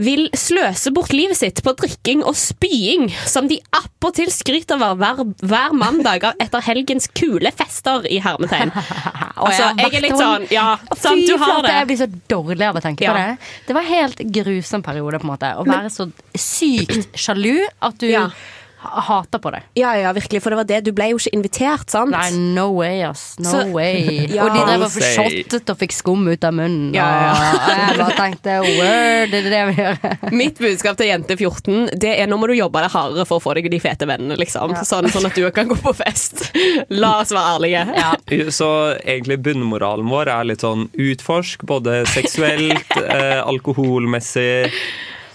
vil sløse bort livet sitt på drikking og spying, som de appåtil skryter av hver, hver mandag etter helgens kule fester i hermetegn. [laughs] Altså,
jeg
er litt sånn Ja, sant, du har det.
Jeg blir så dårlig av å tenke på det. Det var en helt grusom periode, på en måte. Å være så sykt sjalu at du
Ja.
ha- hater på det.
Ja, ja, virkelig, for det var det. Du ble jo ikke invitert, sant?
Nei, no way, ass. No
Så-
way.
Ja. [laughs]
Og de drev og shottet og fikk skum ut av munnen.
Ja, ja.
Og jeg bare tenkte word, det er det vi gjør. [laughs]
Mitt budskap til jente 14 Det er nå må du jobbe deg hardere for å få deg de fete vennene. Liksom. Sånn, sånn at du kan gå på fest. La oss være ærlige.
Ja.
Så egentlig bunnmoralen vår er litt sånn utforsk, både seksuelt, [laughs] eh, alkoholmessig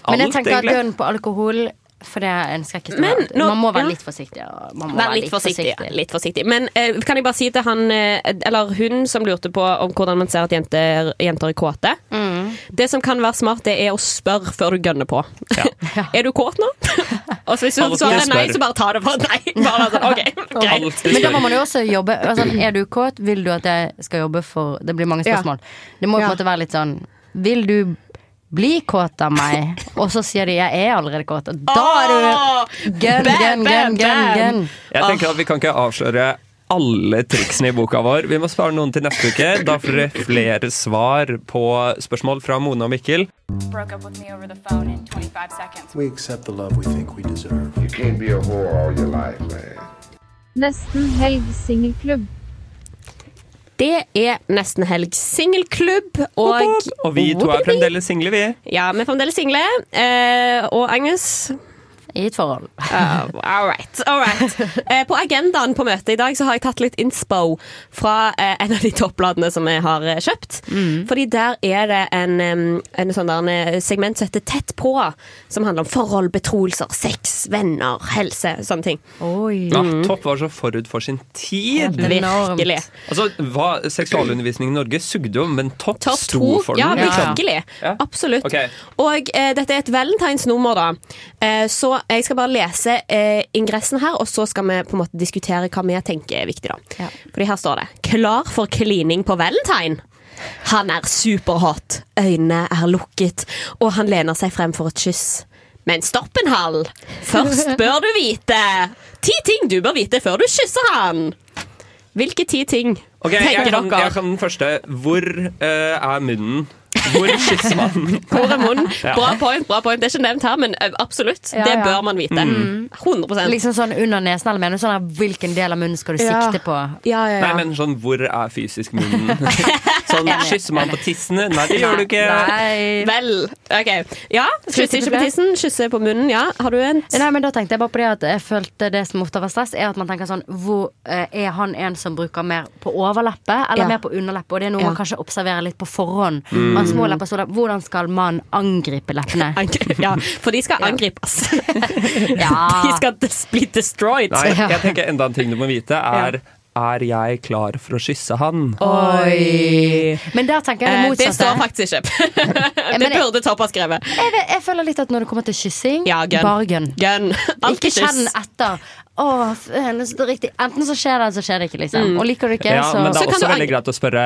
Men jeg
Alt,
tenker at
egentlig.
på alkohol For det ønsker jeg ikke.
Men nå-
Man må være
ja.
litt forsiktig. ja. Man må
Vær litt forsiktig. ja. Litt forsiktig. Men eh, kan jeg bare si til han, eh, eller hun som lurte på om hvordan man ser at jenter, jenter er kåte
Mm.
Det som kan være smart, det er å spørre før du gønner på. [laughs] er du kåt nå? [laughs] Og så hvis du svarer nei, så bare ta det for nei. [laughs] Bare altså, ok, greit.
Men da må man jo også jobbe altså, Er du kåt, vil du at jeg skal jobbe for Det blir mange
Ja.
spørsmål. Det må på en måte være litt sånn Vil du bli kåt av meg? Og så sier de 'jeg er allerede kåt'. Og da er du gun, gun, gun, gun, gun.
Jeg tenker at Vi kan ikke avsløre alle triksene i boka vår. Vi må spare noen til neste uke. Da får dere flere svar på spørsmål fra Mone og Mikkel.
broke up with me over the phone in 25 seconds.
We accept the love we think we deserve.
You can't be a whore all your life, man.
Nesten helg singelklubb.
Det er Nesten Helg singelklubb, og
Og vi to er fremdeles single, vi.
Ja, vi er fremdeles single. Eh, og Agnes
I et forhold. [laughs]
Uh, all right, all right. Uh, på agendaen på møtet i dag så har jeg tatt litt inspo fra uh, en av de toppbladene som jeg har eh, kjøpt. Fordi der er det en, um, en sånn der, en segment som heter Tett på, som handler om forhold, betroelser, sex, venner, helse, sånne ting.
Oi.
Ja, Topp var så forut for sin tid.
Virkelig.
Altså, hva, Seksualundervisning i Norge sugde jo, men Topp
top
sto
to.
for
Ja,
den. Ja,
virkelig.
Ja.
Absolutt.
Okay.
Og dette er et valentinsnummer, da. Eh, så jeg skal bare lese eh, ingressen her, og så skal vi på en måte diskutere hva vi tenker er viktig, da.
Ja.
Fordi her står det 'Klar for klining på valentine'. Han er superhot, øynene er lukket, og han lener seg frem for et kyss. Men stopp en hal! Først [laughs] bør du vite ti ting du bør vite før du kysser han. Hvilke ti ting
Ok, jeg
tenker
kan,
dere?
jeg kan den første. Hvor uh, er munnen? Hvor kysser man?
Hvor er munnen? Bra point, bra point. Det er ikke nevnt her, men eh, absolutt.
Ja,
det bør man vite.
Mm.
100%
Liksom sånn under nesen, eller mener du sånn her, hvilken del av munnen skal du
Ja.
sikte på?
Ja, ja,
Nei, men sånn, hvor er fysisk munnen? [laughs] sånn, Kysser man på tissene? Nei, det gjør du ikke.
Nei.
Vel, ok. Ja, kysser ikke på tissen, kysser på munnen. Ja, har du en?
Nei, men da tenkte jeg bare på det at jeg følte det som ofte var stress, er at man tenker sånn hvor, eh, Er han en som bruker mer på overleppe eller
Ja.
mer på underleppe? Og det er noe
Ja.
man kanskje observerer litt på forhånd.
Mm.
Man små lepper, store lepper. Hvordan skal man angripe leppene? [laughs]
Ja, for de skal angripes. [laughs]
Ja.
De [laughs] skal bli destroyed.
Nei, jeg tenker enda en ting du må vite, er Er jeg klar for å kysse han?
Oi.
Men der tenker jeg
Eh,
det
det står faktisk ikke. det burde Topp ha skrevet.
jeg, jeg, jeg føler litt at når det kommer til kyssing,
Ja, gun.
bare gun.
Gun.
Ikke kjenn etter. Det er riktig. Enten så skjer det, eller så skjer det ikke. liksom
Mm.
Og liker du ikke,
Ja,
så
men det er også veldig greit å spørre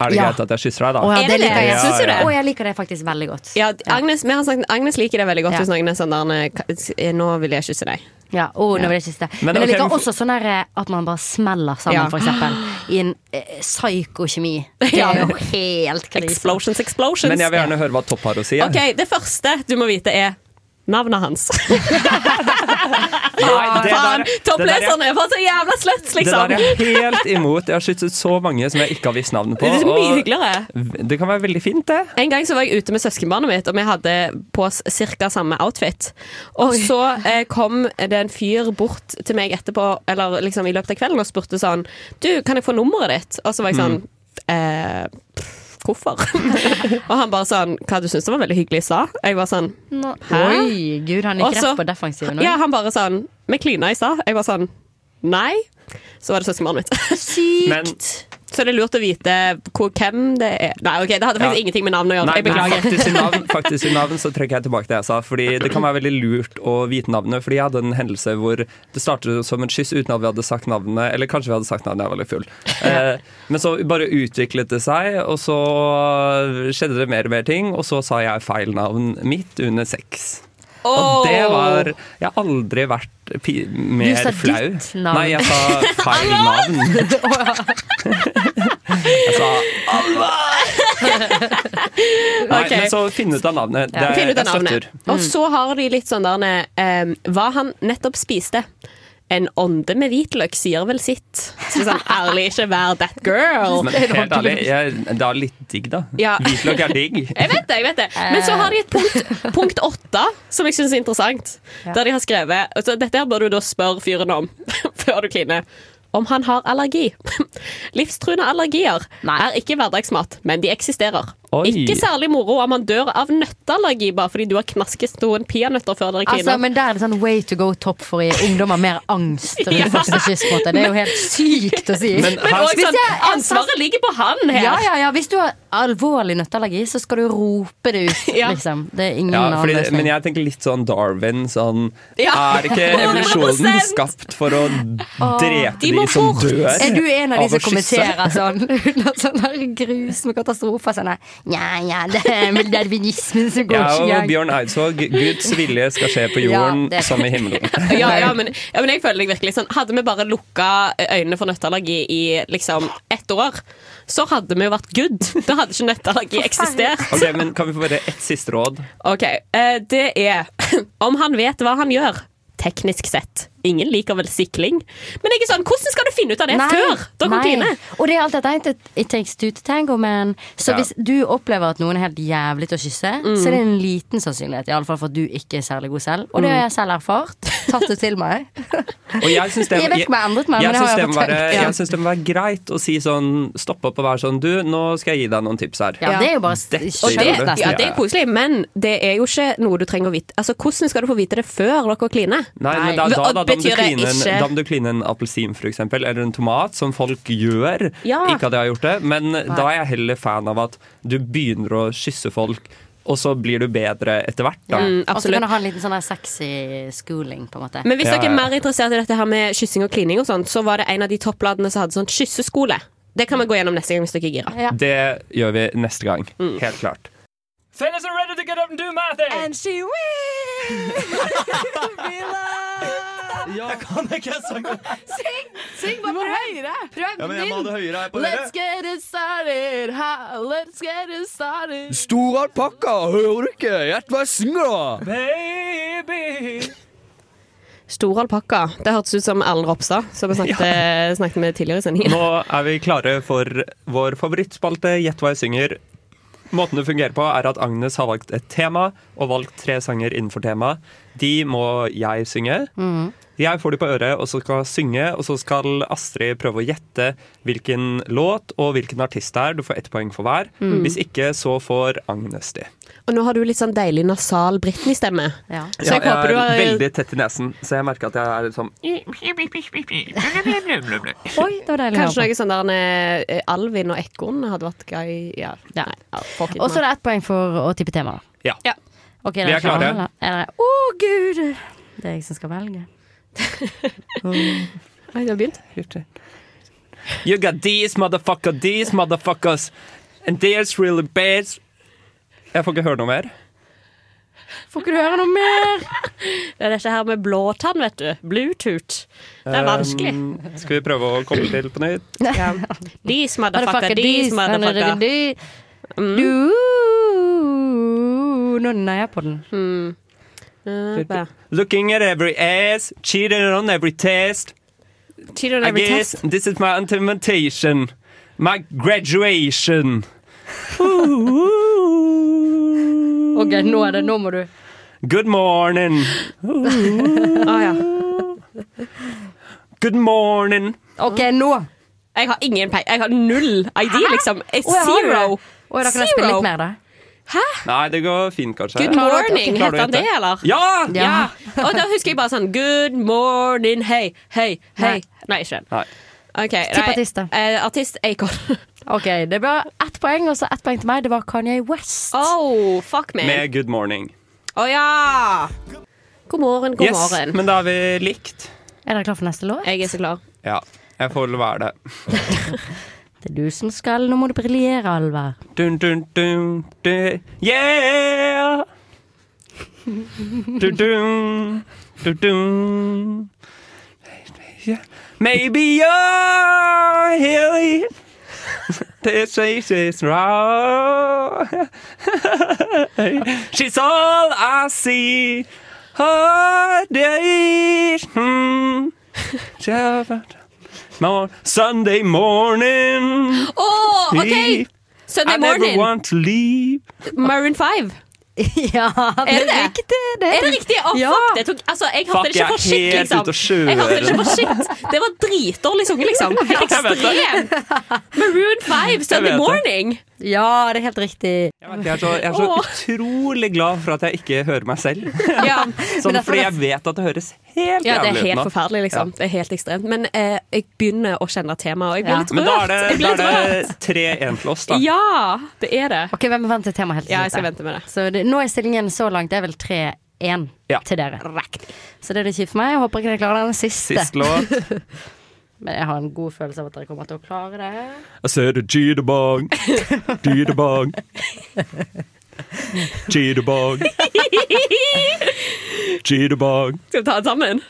Er det
Ja.
greit at jeg kysser deg, da?
Å, ja, det
det
liker jeg.
Ja, ja, det?
Å, jeg liker det faktisk veldig godt.
Ja, Agnes, vi har sagt, Agnes liker det veldig godt
Ja.
hvis noen er sånn der Nå vil jeg kysse deg.
Ja, oh, nå vil jeg kysse deg.
Men
Men, jeg liker
men-
også sånn der, eh, at man bare smeller sammen,
Ja.
for eksempel. I en eh, psykokjemi. Det er jo helt krise.
Explosions, explosions.
Men jeg vil gjerne høre hva Topp har å si.
Ok, Det første du må vite, er navnet hans. [laughs]
Nei, det
Faen,
er-
Toppleserne er bare så jævla sluts,
Det
liksom!
der er jeg helt imot. Jeg har skyttet så mange som jeg ikke har visst navnet på.
Det er så mye hyggeligere.
det kan være veldig fint, det.
En gang så var jeg ute med søskenbarnet mitt, og vi hadde på oss ca. samme outfit. Og så eh, kom det en fyr bort til meg etterpå, eller liksom i løpet av kvelden, og spurte sånn Du, kan jeg få nummeret ditt? Og så var jeg sånn eh, pff, Hvorfor? [laughs] og han bare sånn Hva, du syns det var veldig hyggelig sa? Jeg var sånn Hæ?
Oi, gud, han gikk
så-
rett på defensiven.
Ja, han bare sånn Vi klina i stad. Jeg var sånn Nei. Så var det søskenbarnet mitt. [laughs]
Sykt!
Men
Så det er lurt å vite hvor, hvem det er. Nei, ok, det hadde faktisk
Ja.
ingenting med navn å gjøre.
Nei,
Jeg beklager.
faktisk i, navn, [laughs] faktisk i navn så trekker jeg tilbake det jeg sa. Fordi Det kan være veldig lurt å vite navnet. Fordi jeg hadde en hendelse hvor det startet som en kyss uten at vi hadde sagt navnet. Eller kanskje vi hadde sagt navnet, jeg var litt full. Eh, men så bare utviklet det seg, og så skjedde det mer og mer ting. Og så sa jeg feil navn mitt under sex. Og det var Jeg har aldri vært mer
sa
flau.
ditt navn.
Nei, jeg sa feil navn. [laughs] Jeg sa Nei,
okay.
men så finn ut av navnet. Det,
ja. ut av navnet. Og så har de litt sånn der um, Hva han nettopp spiste. En ånde med hvitløk sier vel sitt. Så sånn, ærlig, ikke vær that girl.
Men helt ærlig, jeg, det er litt digg, da.
Ja.
Hvitløk er digg. [laughs]
Jeg vet det, jeg vet det. Men så har de et punkt, punkt åtte, som jeg syns er interessant. Der de har skrevet altså, Dette her bør du da spørre fyren om [laughs] før du kliner. Om han har allergi. [laughs] Livstruende allergier er ikke hverdagsmat, men de eksisterer.
Oi.
Ikke særlig moro om man dør av nøtteallergi bare fordi du har knasket noen peanøtter før dere
Altså, men der er det sånn way to go top for å gi ungdommer mer angst rundt første kyss. Det er jo helt sykt å si.
Men
Men også sånn,
jeg-
ansvaret ligger på han her.
Ja, ja, ja. Hvis du har alvorlig nøtteallergi, så skal du rope det ut, [laughs]
Ja.
liksom. Det er ingen
Ja,
annen løsning.
men jeg tenker litt sånn Darwin. Sånn,
Ja.
Er ikke [laughs] evolusjonen skapt for å drepe
de
de, som dør?
Er du en av de som kommenterer sånn [laughs] under sånn der grusomme katastrofer? Sånn der, ja, ja, det er vel darwinismen som går
Jeg
ikke i
og. Bjørn Eidsvåg, Guds vilje skal skje på jorden
Ja,
som i himmelen. [laughs]
ja, ja, men, ja, men jeg føler jeg virkelig sånn Hadde vi bare lukka øynene for nøtteallergi i liksom ett år, så hadde vi jo vært good. Da hadde ikke nøtteallergi eksistert.
Ok, men Kan vi få bare ett siste råd?
Ok, eh, Det er om han vet hva han gjør. Teknisk sett. Ingen liker vel sikling. Men jeg er sånn, hvordan skal du finne ut av det før dere
nei.
kliner?
Og det er alt dette it, takes two to tango, man. Så
Ja.
hvis du opplever at noen er helt jævlig til å kysse, så er det en liten sannsynlighet i alle fall for at du ikke er særlig god selv. Og det har jeg selv erfart. Tatt det til meg.
Og jeg syns det,
Jeg jeg
jeg syns
jeg
det, må være-
ja.
det må være greit å si sånn Stoppe opp og være sånn Du, nå skal jeg gi deg noen tips her.
Ja, det er jo bare
Dette
det, ja, det er koselig, men det er jo ikke noe du trenger å vite. Altså, Hvordan skal du få vite det før dere kliner?
Nei, men da, da,
Betyr det ikke-
da må du kline en appelsin, for eksempel, eller en tomat, som folk gjør.
Ja.
Ikke at jeg har gjort det, men da er jeg heller fan av at du begynner å kysse folk, og så blir du bedre etter hvert. Da.
Mm,
Og så kan du ha en liten sånn der sexy schooling, på en måte.
Men hvis
Ja,
dere er
ja.
mer interessert i dette her med kyssing og klining, og sånt, så var det en av de toppladene som hadde sånn kysseskole. Det kan vi gå gjennom neste gang hvis dere er gira.
Ja.
Det gjør vi neste gang.
Mm.
Helt klart.
Fellas are ready to get up and do my thing.
And she will be loved. [laughs]
Jeg kan ikke sangen.
Syng! Syng bare prøv høyere. Prøv
Ja, men jeg må ha det høyere her på
Let's get it started. Ha, let's get it started.
Stor alpakka, hører du ikke? Gjett hva jeg synger, da. Baby.
Stor alpakka. Det hørtes ut som Erlend Ropstad, som vi snakket, snakket med tidligere i sendingen.
Nå er vi klare for vår favorittspalte Gjett hva jeg synger. Måten det fungerer på, er at Agnes har valgt et tema og valgt tre sanger innenfor temaet. De må jeg synge. Jeg får de på øret og så skal synge, og så skal Astrid prøve å gjette hvilken låt og hvilken artist det er. Du får ett poeng for hver.
Mm.
Hvis ikke, så får Agnes de.
Og nå har du litt sånn deilig nasal Britney-stemme.
Ja.
Så jeg
Ja,
håper du har
veldig tett i nesen, så jeg merker at jeg er litt sånn
Oi, det var deilig
Kanskje noe sånn der eh, Alvin og Ekorn hadde vært gøy. Ja.
Og så er det ett poeng for å tippe tema.
Ja.
Ja.
Ok,
Vi er klare.
eller? Er dere- gud! Det er jeg som skal velge. [laughs]
Oi, du har begynt?
You got these motherfucker, these motherfuckers, and there's really bad Jeg får ikke høre noe mer.
Får ikke du høre noe mer?
Det er dette her med blåtann, vet du. Bluetooth. Det er vanskelig.
Um, skal vi prøve å komme til på nytt?
Ja. Dis, motherfucker, dis, motherfucker. Mm.
Du Nå neier jeg på den.
Mm. Uh.
Looking at every ass, cheating on every test.
Cheat on
I
every
guess
test.
this is my implementation. My graduation.
Ok, nå er det Nå må du
Good morning.
Ah, ja.
Good morning.
Ok, nå!
Jeg har ingen pei. Jeg har null ID, liksom. Eh,
Å, jeg har
Zero.
Oh, da kan jeg spille litt mer, da.
Nei, det går fint, kanskje.
Good morning, heter han det, eller?
Ja!
Ja. Og da husker jeg bare sånn Good morning, hei, hei, hei. Nei, ikke den.
Nei.
Ok,
Tipp artist, da.
eh, artist Acon. [laughs]
Ok, det ble ett poeng, og så ett poeng til meg. Det var Kanye West.
Oh, fuck me.
Med Good morning.
Å ja! God morgen, god
yes,
morgen.
men da er vi likt.
Er dere klar for neste låt?
Jeg er så klar.
Ja, jeg får vel være det. [laughs]
Det er du som skal. Nå må du briljere, Alvar.
Dun, dun, dun, dun. Yeah! Dun, dun, dun, dun. Yeah. Maybe you're here. [laughs] This is wrong. [laughs] She's all I see. Her days. Hmm. Mor- Sunday morning.
Å, OK! Sunday morning.
I never
morning.
want to leave.
Maroon 5. [laughs]
ja,
Er det det?
riktig. Det
Er det riktig? Å,
Ja.
fuck, det tok, altså, jeg hadde
Fuck,
det ikke
for
shit, liksom. Jeg hadde det ikke for shit. Det var dritdårlig sunget, liksom. [laughs]
Det.
ekstremt. [laughs] Maroon 5, Sunday
det.
morning.
Ja, det er helt riktig.
Jeg er så, jeg er så utrolig glad for at jeg ikke hører meg selv. [laughs]
Ja.
Sånn, fordi jeg vet at det høres helt
Ja, det er helt forferdelig, liksom. Det er helt ekstremt. Men eh, jeg begynner å kjenne temaet, og jeg blir
Ja.
litt rørt.
Men da er det, da er det 3-1 til oss, da.
Ja, det er det.
Ok, Hvem venter temaet helt til
Ja, jeg skal vente med det.
Så det, nå er stillingen så langt. Det er vel 3-1 til dere. Så det er det kjipt for meg. Jeg håper ikke dere klarer den siste.
Sist låt. [laughs]
Men jeg har en god følelse av at dere kommer til å klare det.
Jeg ser det jitterbug, jitterbug, jitterbug, jitterbug.
Skal vi ta det sammen?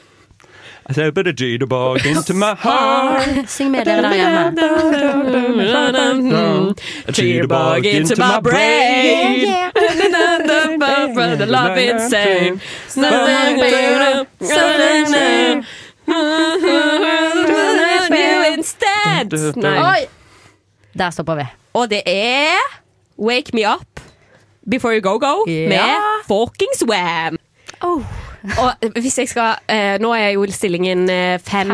I said but a jitterbug into my heart.
Syng med dere der hjemme.
A jitterbug into my brain.
The love insane. Instead. Nei.
Der stopper vi.
Og det er Wake Me Up Before You Go Go
Ja.
med Fuckings Wam.
Oh.
Og hvis jeg skal eh, Nå er jo stillingen eh, fem,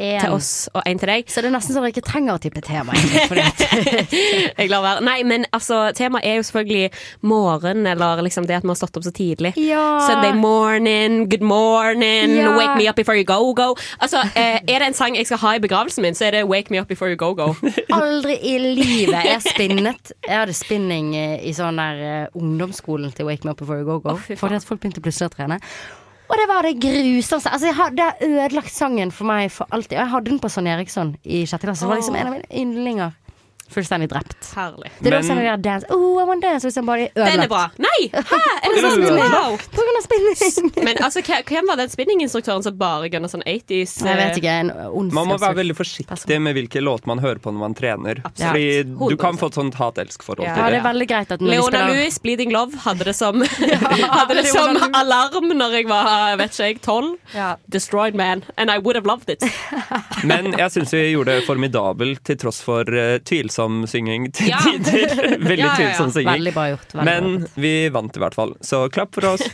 en.
til oss og én til deg.
Så det er nesten så dere ikke trenger å tippe tema. [laughs]
Jeg lar være. Nei, men altså, temaet er jo selvfølgelig morgen, eller liksom det at vi har stått opp så tidlig.
Ja.
Sunday morning, good morning,
Ja.
wake me up before you go go. Altså, eh, Er det en sang jeg skal ha i begravelsen min, så er det Wake me up before you go go. [laughs]
Aldri i livet. Jeg spinnet. Jeg hadde spinning eh, i sånn der eh, ungdomsskolen til Wake Me Up Before You Go Go.
Oh,
fordi at folk begynte plutselig å trene. Og det var det grusomste. Altså, jeg har, det har ødelagt sangen for meg for alltid. Og jeg hadde den på Sonny Eriksson i sjette klasse. Det var liksom en av mine yndlinger. Fullstendig drept.
Herlig.
Det er
Men-
også en av de der dance Oh, I want dance.
Den er bra. Nei! Hæ? Er det [laughs] sant?
av-
Wow.
På grunn av spinning. [laughs]
Men altså, hva- hvem var den spinninginstruktøren som bare gunna sånn 80s?
Jeg vet ikke. En
Man må være veldig forsiktig med hvilke låter man hører på når man trener.
Absolutt.
Fordi du kan få et sånt hat-elsk-forhold
Ja.
til
Ja, det
det.
er veldig greit at når vi
Leona
spiller
Lewis, Bleeding Love, hadde det som, [laughs] hadde det som
Leona Lewis.
alarm når jeg var vet ikke jeg, tolv.
Ja.
Destroyed man. And I would have loved it.
Men jeg syns vi gjorde det formidabelt til tross for eh, tvilsom synging til
Ja.
tider. Veldig [laughs]
Ja, ja, ja.
tvilsom synging.
Veldig bra gjort. Veldig bra
Men
gjort.
vi vant i hvert fall, så klapp for oss. [laughs]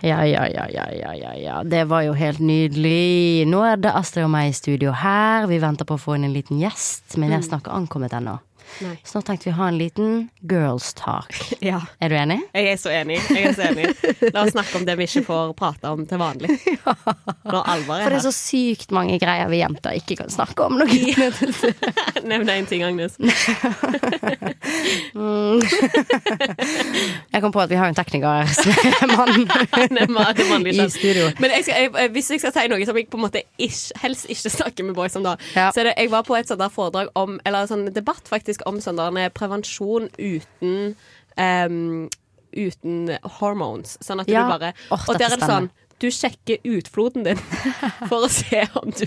Ja, ja, ja, ja, ja, ja, ja. Det var jo helt nydelig. Nå er det Astrid og meg i studio her. Vi venter på å få inn en liten gjest, men jeg har ikke ankommet ennå.
Nei.
Så nå tenkte vi å ha en liten girls talk. [laughs]
Ja.
Er du enig?
Jeg er så enig. Jeg er så enig. La oss snakke om det vi ikke får prate om til vanlig. [laughs] Når alvor
For
er
det er så sykt mange greier vi jenter ikke kan snakke om. Noe. [laughs]
Nevn én ting, Agnes.
Mm. Jeg kom på at vi har en tekniker som er mann i studio.
Men jeg skal, jeg, hvis jeg skal si noe som jeg på en måte ikke, helst ikke snakker med boys om, da,
Ja.
så er det Jeg var på et sånt der foredrag om Eller sånn debatt faktisk om sånn der prevensjon uten um, Uten hormones. Sånn at
Ja.
du bare
oh,
Og der
er
er det sånn du sjekker utfloden din [laughs] for å se om du,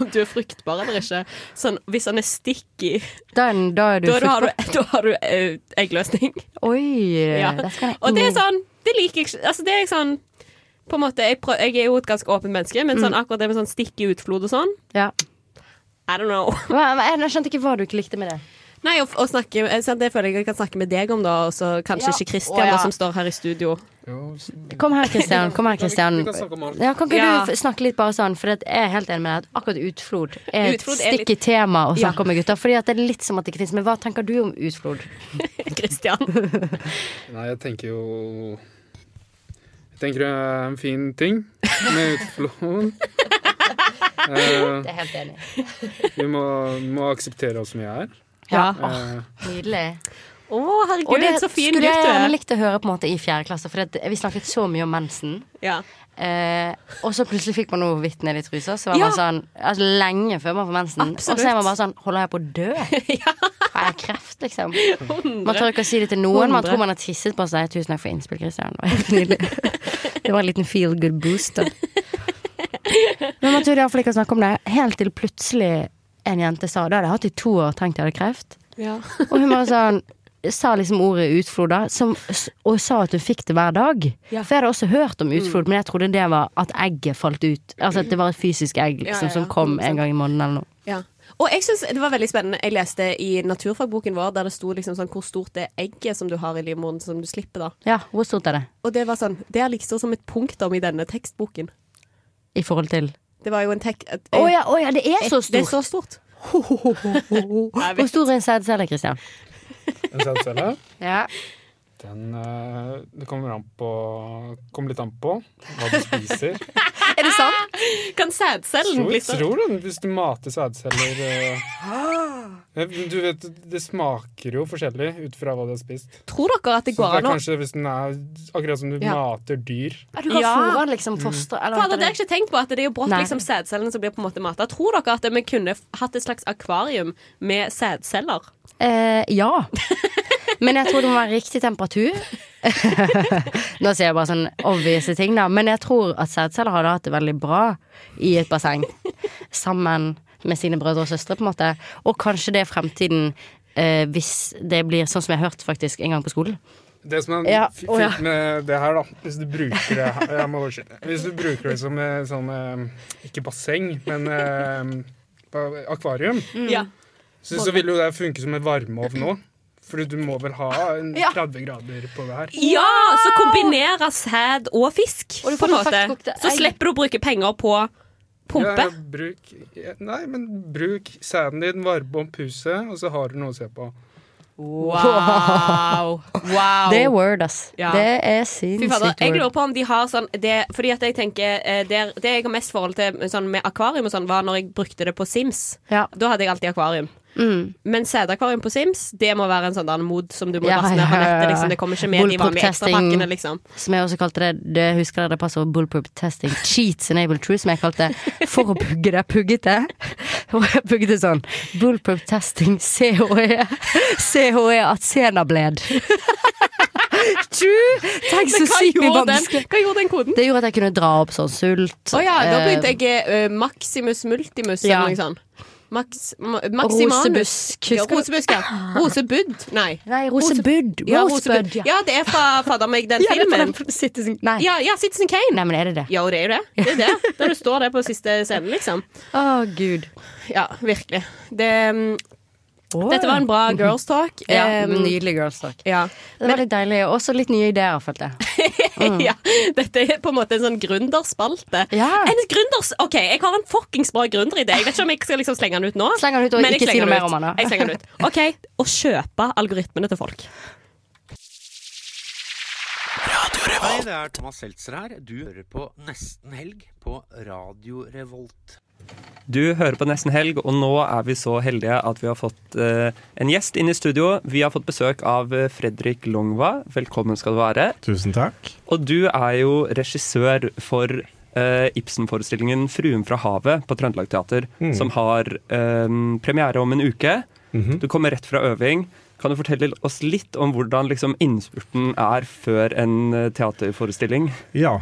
om du er fruktbar eller ikke. Sånn, hvis han er sticky,
Da er, da er du
da, da har du, [laughs] da har du uh, eggløsning.
Oi!
Ja.
det skal jeg-
Og det er sånn Det liker jeg. Altså, det er sånn På en måte, jeg, prøv, jeg er jo et ganske åpent menneske, men sånn, akkurat det med sånn stikk i utflod og sånn
Ja.
I don't know.
Jeg skjønte ikke hva du ikke likte med det.
Nei, å, å snakke, eh, Det føler jeg jeg kan snakke med deg om, da, og så kanskje
Ja.
ikke Kristian,
Å, ja.
som står her i studio.
Kom her, Kristian. Kom her, Kristian. Ja, kan ikke
Ja.
du snakke litt bare sånn? For jeg er helt enig med deg at akkurat utflod er et
stikk i litt-
tema å
Ja.
snakke om med gutter. Fordi det er litt som at det ikke fins. Men hva tenker du om utflod? [laughs]
Kristian? [laughs]
Nei, jeg tenker jo Jeg tenker det er en fin ting med utflod. [laughs] Eh,
Det er helt enig.
vi må, må akseptere oss som vi er.
Ja.
Eh,
Nydelig.
Å, herregud,
Og det
så fin
skulle
gutt
jeg
du
gjerne
er.
likt å høre på en måte i fjerde klasse, for det, vi snakket så mye om mensen.
Ja.
Eh, og så plutselig fikk man noe hvitt ned i trusa. Så var
Ja.
man sånn altså, Lenge før man får mensen.
Absolutt.
Og så er man bare sånn Holder jeg på å dø? [laughs] Har jeg kreft, liksom? Man tør ikke å si det til noen. Man
Hundre.
tror man har tisset på seg. Tusen takk for innspill, Christian. Det var helt nydelig. [laughs] Det var en liten feel good booster. Men man tør iallfall ikke å snakke om det helt til plutselig en jente sa det hadde jeg hatt i to år, tenkt jeg hadde kreft.
Ja. [laughs]
Og hun bare sånn sa liksom ordet utflod, da, som, og sa at hun fikk det hver dag.
Ja.
For jeg hadde også hørt om utflod, men jeg trodde det var at egget falt ut. Altså at det var et fysisk egg liksom,
Ja,
som kom en gang i måneden eller noe.
Ja. Og jeg synes det var veldig spennende. Jeg leste i naturfagboken vår der det sto liksom sånn hvor stort det egget som du har i livmoren som du slipper, da.
Ja, hvor stort er det?
Og det var sånn Det er liksom som et punktum i denne tekstboken.
I forhold til
Det var jo en tech...
Å oh, ja, oh, ja, det er så stort!
Det er så stort. [laughs]
Hvor stor er en sædcelle, Christian?
En sædcelle,
Ja.
Den eh, Det kommer an på Kommer litt an på hva du spiser. [laughs]
Er det sant? Kan sædcellen bli så
tror du hvis du mater sædceller eh, Du vet, det smaker jo forskjellig ut fra hva du har spist.
Tror dere at det går an å
kanskje hvis den er akkurat som du
Ja.
mater dyr.
Ja, du kan
Ja.
fôre liksom foster eller
Fader, det har jeg ikke tenkt på. At det er jo brått liksom sædcellene som blir på en måte mata. Tror dere at vi kunne hatt et slags akvarium med sædceller?
Eh, ja. [laughs] Men jeg tror det må være riktig temperatur. Nå sier jeg bare sånn obvise ting, da. Men jeg tror at sædceller hadde hatt det veldig bra i et basseng. Sammen med sine brødre og søstre, på en måte. Og kanskje det er fremtiden eh, hvis det blir sånn som jeg har hørt faktisk en gang på skolen.
Det som er
Ja, fint ja.
med det her, da Hvis du bruker det her- jeg må. Hvis du bruker det som eh, sånn eh, Ikke basseng, men eh, akvarium,
mm.
så, så vil jo det funke som en varmeovn òg. Fordi du må vel ha en
Ja.
30 grader på hver?
Ja! Så kombinere sæd og fisk,
Og
på en måte. Så slipper du å bruke penger på pumpe.
Ja, bruk, ja, nei, men bruk sæden din, varme opp huset, og så har du noe å se på.
Wow. wow.
Det er word, ass.
Ja.
Det er sinnssykt word.
jeg lurer på om de har sånn det, Fordi at jeg tenker eh, Det, det jeg har mest forhold til sånn, med akvarium og sånn, var når jeg brukte det på Sims.
Ja.
Da hadde jeg alltid akvarium.
Mm.
Men sædakvarium på Sims, det må være en sånn der mod som du må
Ja,
laste ned på nettet. Liksom. Det kommer ikke med de vanlige ekstrapakkene, liksom.
Som jeg også kalte det, det husker dere det passer bullproof testing. Cheats enable true, som jeg kalte det. For å pugge det puggete. Og jeg pugget det sånn. Bullproof testing CHE. CHE Atenabled. True! Tenk så sykt vanskelig.
Hva gjorde den koden?
Det gjorde at jeg kunne dra opp sånn sult.
Å ja, da
eh,
begynte jeg uh, Maximus multimus
Ja.
eller noe sånt. Max, ma,
Rosebusk,
Ja, rosebusk, ja. [laughs] Rosebudd. Nei.
Nei, Rosebudd.
Ja,
Rosebud.
Rosebud. Ja, det er fra fader meg, den [laughs]
Ja,
filmen.
den [laughs] Citizen Nei.
Ja, ja, Citizen Kane.
Nei, men er det det?
Ja, det er jo det. Det er det. Der du står der på siste scenen, liksom.
Å, gud.
Ja, virkelig. Det, mm, dette var en bra [laughs] girls talk.
Ja, nydelig girls talk.
Ja.
Det var litt deilig. Også litt nye ideer, følte jeg. [laughs] Mm.
ja. Dette er på en måte en sånn gründerspalte.
Ja.
En gründers... OK, jeg har en fuckings bra gründeridé. Jeg vet ikke om jeg skal liksom slenge den ut nå.
Sleng den ut, og
men
ikke si noe mer om den.
Jeg slenger den ut. [laughs] OK, å kjøpe algoritmene til folk.
Hei, det er Thomas Seltzer her. Du hører på Nesten Helg på Radio Revolt.
Du hører på Nesten Helg, og nå er vi så heldige at vi har fått eh, en gjest inn i studio. Vi har fått besøk av eh, Fredrik Longva. Velkommen skal du være.
Tusen takk.
Og du er jo regissør for eh, Ibsen-forestillingen 'Fruen fra havet' på Trøndelag Teater,
Mm.
som har um, premiere om en uke.
Mhm.
Du kommer rett fra øving. Kan du fortelle oss litt om hvordan liksom, innspurten er før en teaterforestilling?
Ja.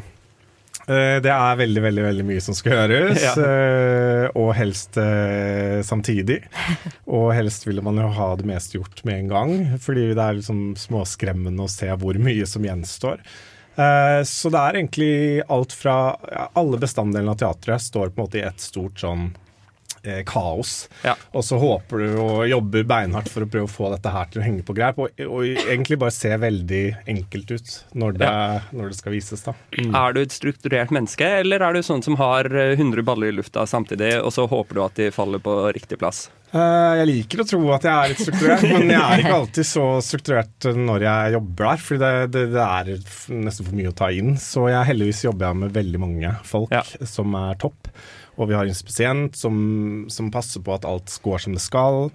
Eh, Det er veldig, veldig veldig mye som skal gjøres, [laughs]
Ja.
eh, og helst eh, samtidig. [laughs] Og helst ville man jo ha det meste gjort med en gang, fordi det er liksom småskremmende å se hvor mye som gjenstår. Så det er egentlig alt fra ja, Alle bestanddelene av teatret står på en måte i et stort sånn eh, kaos. Og så håper du og jobber beinhardt for å prøve å få dette her til å henge på greip, og, og egentlig bare se veldig enkelt ut når det, når det skal vises. da.
Er du et strukturert menneske, eller er du sånn som har eh, 100 baller i lufta samtidig, og så håper du at de faller på riktig plass?
Eh, Jeg liker å tro at jeg er litt strukturert, men jeg er ikke alltid så strukturert når jeg jobber der. For det, det, det er nesten for mye å ta inn. Så jeg heldigvis jobber jeg med veldig mange folk som er topp. Og vi har en spesient som, som passer på at alt går som det skal.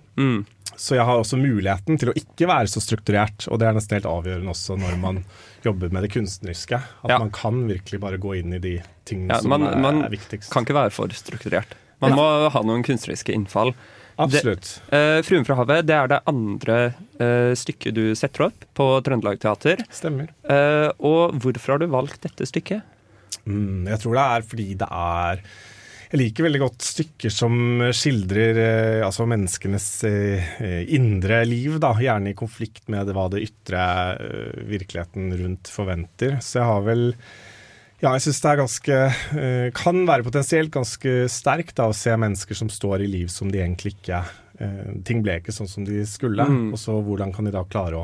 Så jeg har også muligheten til å ikke være så strukturert, og det er nesten helt avgjørende også når man jobber med det kunstneriske. At
Ja.
man kan virkelig bare gå inn i de tingene
Ja,
som
man,
er,
man
er viktigst.
kan ikke være for strukturert. Man
Ja.
må ha noen kunstneriske innfall.
Absolutt.
Det, eh, 'Fruen fra havet' det er det andre eh, stykket du setter opp på Trøndelag Teater.
Stemmer.
Eh, og hvorfor har du valgt dette stykket?
Mm, jeg tror det er fordi det er Jeg liker veldig godt stykker som skildrer eh, altså menneskenes eh, indre liv, da, gjerne i konflikt med hva det ytre eh, virkeligheten rundt forventer. Så jeg har vel ja, jeg syns det er ganske Kan være potensielt ganske sterkt da, å se mennesker som står i liv som de egentlig ikke Ting ble ikke sånn som de skulle.
Mm.
Og så hvordan kan de da klare å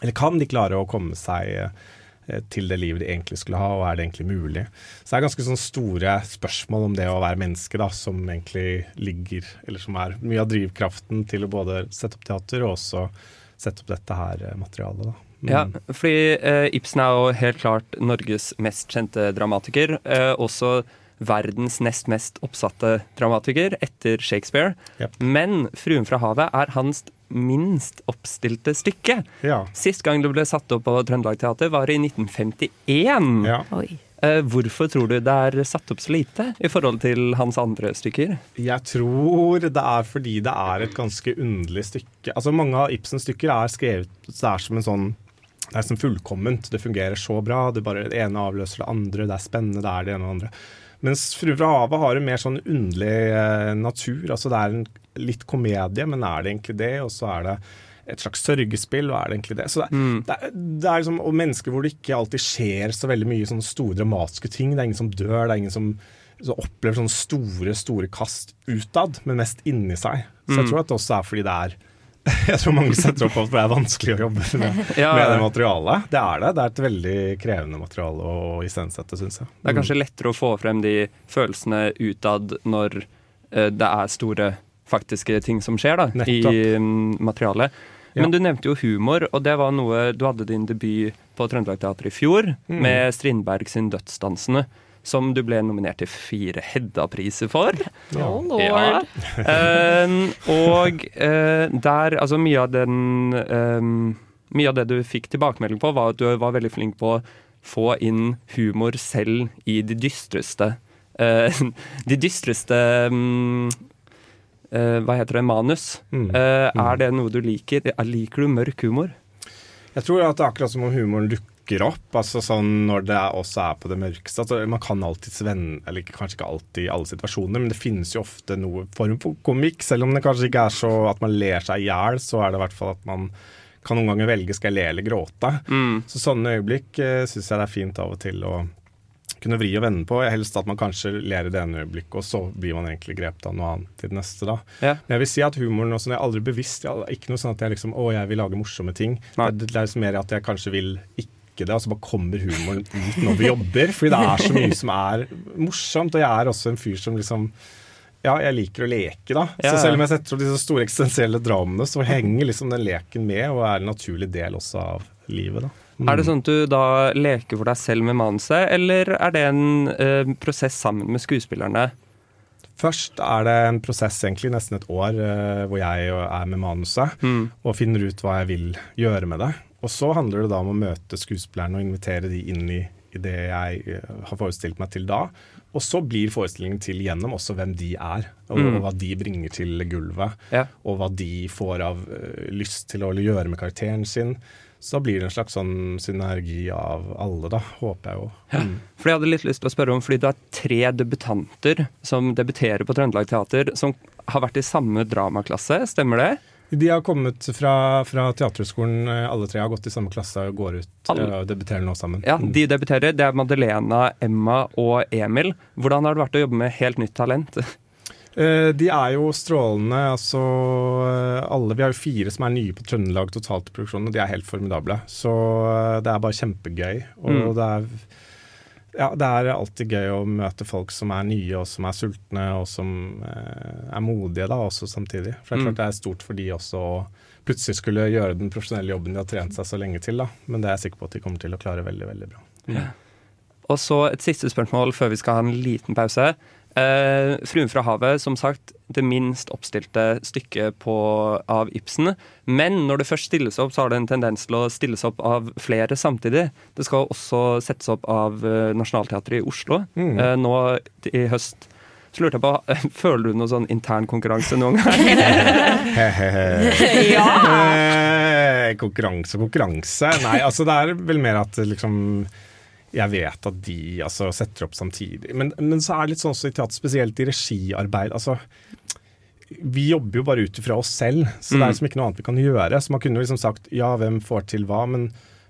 Eller kan de klare å komme seg til det livet de egentlig skulle ha, og er det egentlig mulig? Så det er ganske sånn store spørsmål om det å være menneske, da, som egentlig ligger Eller som er mye av drivkraften til å både sette opp teater og også sette opp dette her eh, materialet. da. Mm.
Ja, fordi eh, Ibsen er jo helt klart Norges mest kjente dramatiker. Eh, også verdens nest mest oppsatte dramatiker etter Shakespeare. Men 'Fruen fra havet' er hans minst oppstilte stykke.
Ja.
Sist gang det ble satt opp på Trøndelag Teater, var i 1951. Eh, hvorfor tror du det er satt opp så lite i forhold til hans andre stykker?
Jeg tror det er fordi det er et ganske underlig stykke. Altså Mange av Ibsens stykker er skrevet Det er som en sånn det er som fullkomment. Det fungerer så bra. Det, bare, det ene avløser det andre. Det er spennende, det er det ene og det andre. Mens 'Frue fra havet' har en mer sånn underlig eh, natur. Altså Det er en litt komedie, men er det egentlig det? Og så er det et slags sørgespill, og er det egentlig det? Så det, det, er, det er liksom, Og mennesker hvor det ikke alltid skjer så veldig mye sånne store dramatiske ting. Det er ingen som dør, det er ingen som, så opplever sånne store, store kast utad, men mest inni seg. Så jeg
Mm.
tror at det også er fordi det er [laughs] jeg tror mange setter opp at det er vanskelig å jobbe med, [laughs]
Ja,
med det materialet. Det er det. Det er et veldig krevende materiale å iscenesette, syns jeg.
Det er kanskje lettere å få frem de følelsene utad når eh, det er store faktiske ting som skjer da, i
Nettopp.
i materialet.
Ja.
Men du nevnte jo humor, og det var noe du hadde din debut på Trøndelag Teater i fjor,
Mm.
med Strindberg sin 'Dødsdansene'. Som du ble nominert til fire Hedda-priser for.
Oh, lord.
Ja. Uh, og uh, der Altså, mye av den eh, Mye av det du fikk tilbakemelding på, var at du var veldig flink på å få inn humor selv i de dystreste uh, [laughs] De dystreste um, eh, Hva heter det? Manus.
Mm.
Eh,
Mm.
Er det noe du liker? Liker du mørk humor?
Jeg tror at det er akkurat som om humoren dukker opp, altså sånn når det er- også er på det mørkeste. Altså, man kan alltid vende eller kanskje ikke alltid i alle situasjoner, men det finnes jo ofte noe form for komikk. Selv om det kanskje ikke er så at man ler seg i hjel, så er det i hvert fall at man kan noen ganger velge skal jeg le eller gråte.
Mm.
Så sånne øyeblikk uh, syns jeg det er fint av og til å kunne vri og vende på. Helst at man kanskje ler i det ene øyeblikket, og så blir man egentlig grepet av noe annet i det neste. da.
Ja.
Men jeg vil si at humoren også, jeg er aldri bevisst. Jeg, er ikke noe sånn at jeg liksom, å, jeg vil lage morsomme ting. Det, det er liksom mer at jeg kanskje vil ikke det, og så bare kommer humoren ut når vi jobber. Fordi det er så mye som er morsomt, og jeg er også en fyr som liksom ja, jeg liker å leke, da.
Ja,
Så selv om jeg setter opp disse store eksistensielle dramaene, så henger liksom den leken med, og er en naturlig del også av livet, da. Mm.
Er det sånn at du da leker for deg selv med manuset, eller er det en eh, prosess sammen med skuespillerne?
Først er det en prosess, egentlig nesten et år, eh, hvor jeg er med manuset
Mm.
og finner ut hva jeg vil gjøre med det. Og så handler det da om å møte skuespillerne og invitere de inn i, i det jeg eh, har forestilt meg til da. Og så blir forestillingen til gjennom også hvem de er, og,
Mm.
og hva de bringer til gulvet.
Ja.
Og hva de får av eh, lyst til å gjøre med karakteren sin. Så da blir det en slags sånn synergi av alle, da, håper jeg jo. Mm.
For jeg hadde litt lyst til å spørre om, fordi du er tre debutanter som debuterer på Trøndelag Teater, som har vært i samme dramaklasse, stemmer det?
De har kommet fra, fra Teaterhøgskolen, eh, alle tre har gått i samme klasse og går ut eh, og debuterer nå sammen.
Ja,
Mm.
De debuterer. Det er Madelena, Emma og Emil. Hvordan har det vært å jobbe med helt nytt talent?
Eh, De er jo strålende. altså alle, Vi har jo fire som er nye på Trøndelag totalt i produksjonen, og de er helt formidable. Så det er bare kjempegøy. Og
Mm.
det er ja, det er alltid gøy å møte folk som er nye og som er sultne og som eh, er modige da også samtidig. For det er
Mm.
klart det er stort for de også å plutselig skulle gjøre den profesjonelle jobben de har trent seg så lenge til. da. Men det er jeg sikker på at de kommer til å klare veldig, veldig bra.
Ja. Og så et siste spørsmål før vi skal ha en liten pause. Eh, 'Fruen fra havet', som sagt, det minst oppstilte stykket på, av Ibsen. Men når det først stilles opp, så har det en tendens til å stilles opp av flere samtidig. Det skal også settes opp av eh, Nationaltheatret i Oslo
Mm.
eh, nå i høst. Så lurte jeg på, [laughs] Føler du noe sånn intern konkurranse noen gang? [laughs]
ja! konkurranse, konkurranse. Nei, altså det er vel mer at liksom jeg vet at de altså, setter opp samtidig. Men, men så er det litt sånn også i teater, spesielt i regiarbeid. altså vi jobber jo bare ut ifra oss selv, så det er
Mm.
liksom ikke noe annet vi kan gjøre. Så man kunne jo liksom sagt ja, hvem får til hva, men,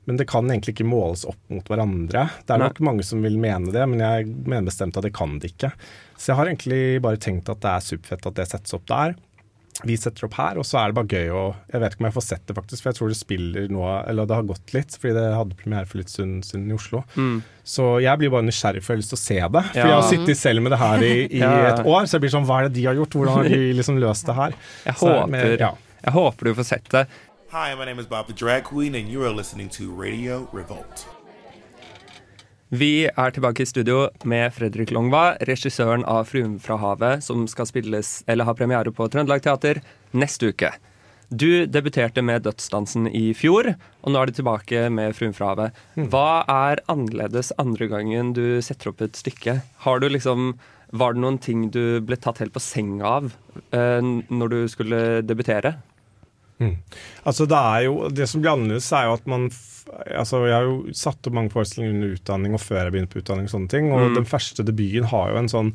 men det kan egentlig ikke måles opp mot hverandre. Det er
Nei.
nok mange som vil mene det, men jeg mener bestemt at det kan det ikke. Så jeg har egentlig bare tenkt at det er superfett at det settes opp der. Vi setter opp her, og så er det bare gøy å Jeg vet ikke om jeg får sett det, faktisk, for jeg tror det spiller nå Eller det har gått litt, fordi det hadde premiere for litt stund siden i Oslo.
Mm.
Så jeg blir bare nysgjerrig, for jeg har lyst til å se det. For
Ja.
jeg har sittet selv med det her i, i [laughs]
Ja,
et år, så jeg blir sånn Hva er det de har gjort? Hvordan har de liksom løst det her? [laughs]
Jeg
Så er
håper,
med, ja.
jeg håper du får sett det.
Hi, my name is Bob the Drag Queen, and you are listening to Radio Revolt.
Vi er tilbake i studio med Fredrik Longva, regissøren av 'Fruen fra havet', som skal spilles, eller ha premiere på Trøndelag Teater neste uke. Du debuterte med 'Dødsdansen' i fjor, og nå er du tilbake med 'Fruen fra havet'. Hva er annerledes andre gangen du setter opp et stykke? Har du liksom Var det noen ting du ble tatt helt på senga av eh, når du skulle debutere?
Mm. Altså det er jo Det som blir annerledes, er jo at man Altså Jeg har jo satt opp mange forestillinger under utdanning og før jeg begynte på utdanning. og sånne ting Og
Mm.
den første debuten har jo en sånn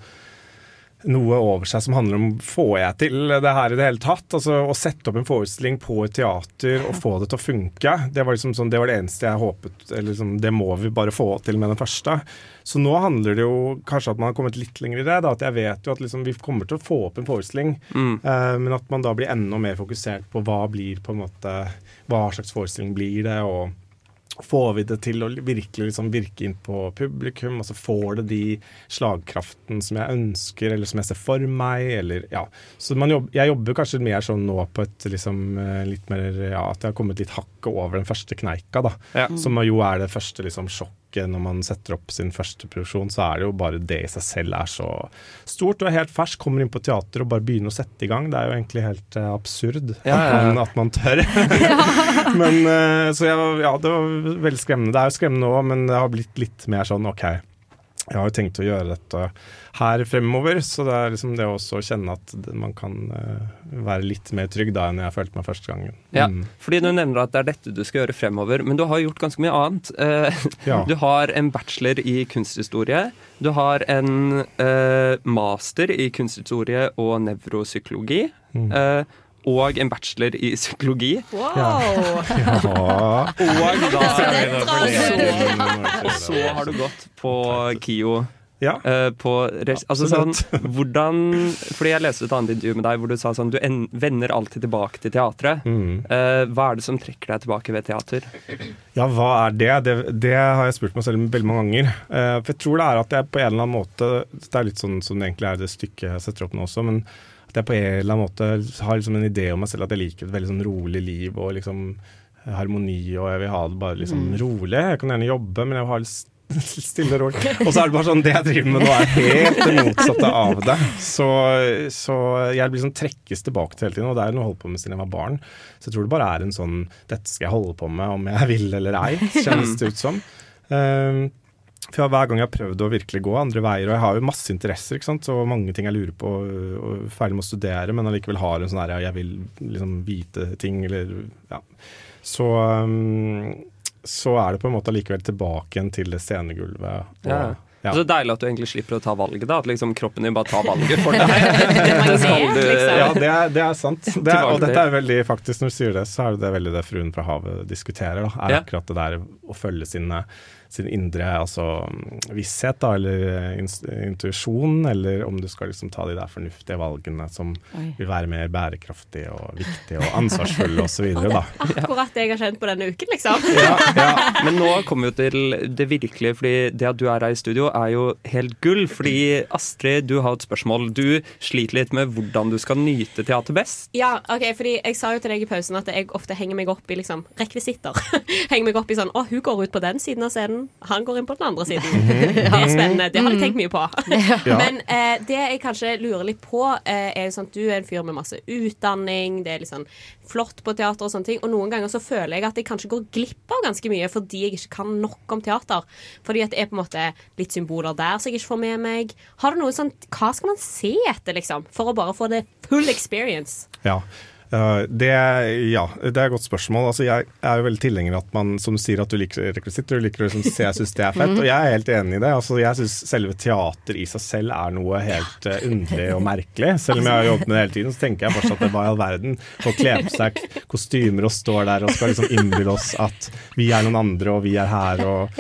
noe over seg som handler om får jeg til det her i det hele tatt? Altså Å sette opp en forestilling på et teater og få det til å funke, det var liksom sånn, det var det eneste jeg håpet eller liksom, Det må vi bare få til med den første. Så nå handler det jo kanskje at man har kommet litt lenger i det. Da, at jeg vet jo at liksom, vi kommer til å få opp en forestilling,
Mm.
eh, men at man da blir enda mer fokusert på hva blir på en måte Hva slags forestilling blir det? og Får vi det til å virkelig liksom virke inn på publikum? altså Får det de slagkraften som jeg ønsker, eller som jeg ser for meg? Eller, ja. Så man jobb, jeg jobber kanskje mer sånn nå på et liksom, eh, litt mer ja, At jeg har kommet litt hakket over den første kneika, da.
Ja.
Som jo er det første liksom, sjokket når man setter opp sin første produksjon. Så er det jo bare det i seg selv er så stort og er helt fersk. Kommer inn på teater og bare begynner å sette i gang. Det er jo egentlig helt uh, absurd
Ja, ja, ja.
At, man, tør. [laughs] [laughs] men uh, Så ja, det var veldig skremmende. Det er jo skremmende òg, men det har blitt litt mer sånn OK. Jeg har jo tenkt å gjøre dette her fremover, så det er liksom det å også kjenne at man kan eh, være litt mer trygg da enn jeg følte meg første gangen.
Ja,
Mm.
fordi du nevner at det er dette du skal gjøre fremover, men du har gjort ganske mye annet. Eh,
Ja. [laughs]
Du har en bachelor i kunsthistorie. Du har en eh, master i kunsthistorie og nevropsykologi.
Mm.
Og en bachelor i psykologi.
Wow!
Ja. [laughs]
Og da
Så-
Og så har du gått på KIO.
Ja.
Uh, på res altså sånn, hvordan Fordi jeg leste et annet intervju med deg hvor du sa sånn Du en vender alltid tilbake til teatret.
Mm.
Uh, hva er det som trekker deg tilbake ved teater?
Ja, hva er det? det? Det har jeg spurt meg selv veldig mange ganger. Uh, for jeg tror det er at jeg på en eller annen måte Det er litt sånn som det egentlig er det stykket jeg setter opp nå også, men at jeg på en eller annen måte har liksom en idé om meg selv at jeg liker et veldig sånn rolig liv og liksom harmoni, og jeg vil ha det bare liksom
Mm.
rolig. Jeg kan gjerne jobbe, men jeg vil ha det [laughs] stille og rolig. Og så er det bare sånn, det jeg driver med nå er helt det motsatte av det. Så, så jeg blir sånn trekkes tilbake til hele tiden, og det er noe jeg holdt på med siden jeg var barn. Så jeg tror det bare er en sånn Dette skal jeg holde på med om jeg vil eller ei, [laughs] kjennes det ut som. Um, for Hver gang jeg har prøvd å virkelig gå andre veier, og jeg har jo masse interesser ikke sant? og mange ting jeg lurer på, og ferdig med å studere, men allikevel har en sånn her jeg vil liksom vite ting, eller ja. Så, um, så er det på en måte allikevel tilbake igjen til det scenegulvet. Og,
Ja.
ja.
Så deilig at du egentlig slipper å ta valget, da. At liksom kroppen din bare tar valget for [laughs] deg. det skal du
Ja, det er, det er sant. [laughs] Det er, og dette er veldig, faktisk, når du sier det, så er det veldig det fruen fra havet diskuterer. Da, er
Ja.
akkurat det der å følge sine, sin indre altså, visshet, da, eller ins- intuisjon, eller om du skal liksom ta de der fornuftige valgene som
Oi.
vil være mer bærekraftige og viktige og ansvarsfulle osv. [laughs] [laughs]
Akkurat det jeg har kjent på denne uken, liksom. [laughs]
Men nå kommer vi jo til det virkelige, fordi det at du er her i studio er jo helt gull. Fordi Astrid, du har et spørsmål. Du sliter litt med hvordan du skal nyte teater best.
Ja, ok, fordi Jeg sa jo til deg i pausen at jeg ofte henger meg opp i liksom rekvisitter. henger meg opp i sånn Å, hun går ut på den siden av scenen, han går inn på den andre siden. [laughs] Det er [laughs] spennende. Det har jeg tenkt mye på. Men eh, det jeg kanskje lurer litt på, eh, er jo sånn at du er en fyr med masse utdanning, det er litt sånn flott på teater og sånne ting, og noen ganger så føler jeg at jeg kanskje går glipp av ganske mye fordi jeg ikke kan nok om teater. Fordi at det er på en måte litt symboler der som jeg ikke får med meg. Har du noe sånn Hva skal man se etter, liksom? For å bare få det full experience?
Ja. Det, ja, det er et godt spørsmål. Altså, jeg er jo veldig tilhenger av at man som du sier at du liker rekvisitter, du liker å liksom, se, jeg syns det er fett. Og jeg er helt enig i det. Altså, jeg syns selve teater i seg selv er noe helt uh, underlig og merkelig. Selv om jeg har jobbet med det hele tiden, så tenker jeg fortsatt at hva i all verden. Å kle på seg kostymer og står der og skal liksom innbille oss at vi er noen andre og vi er her og,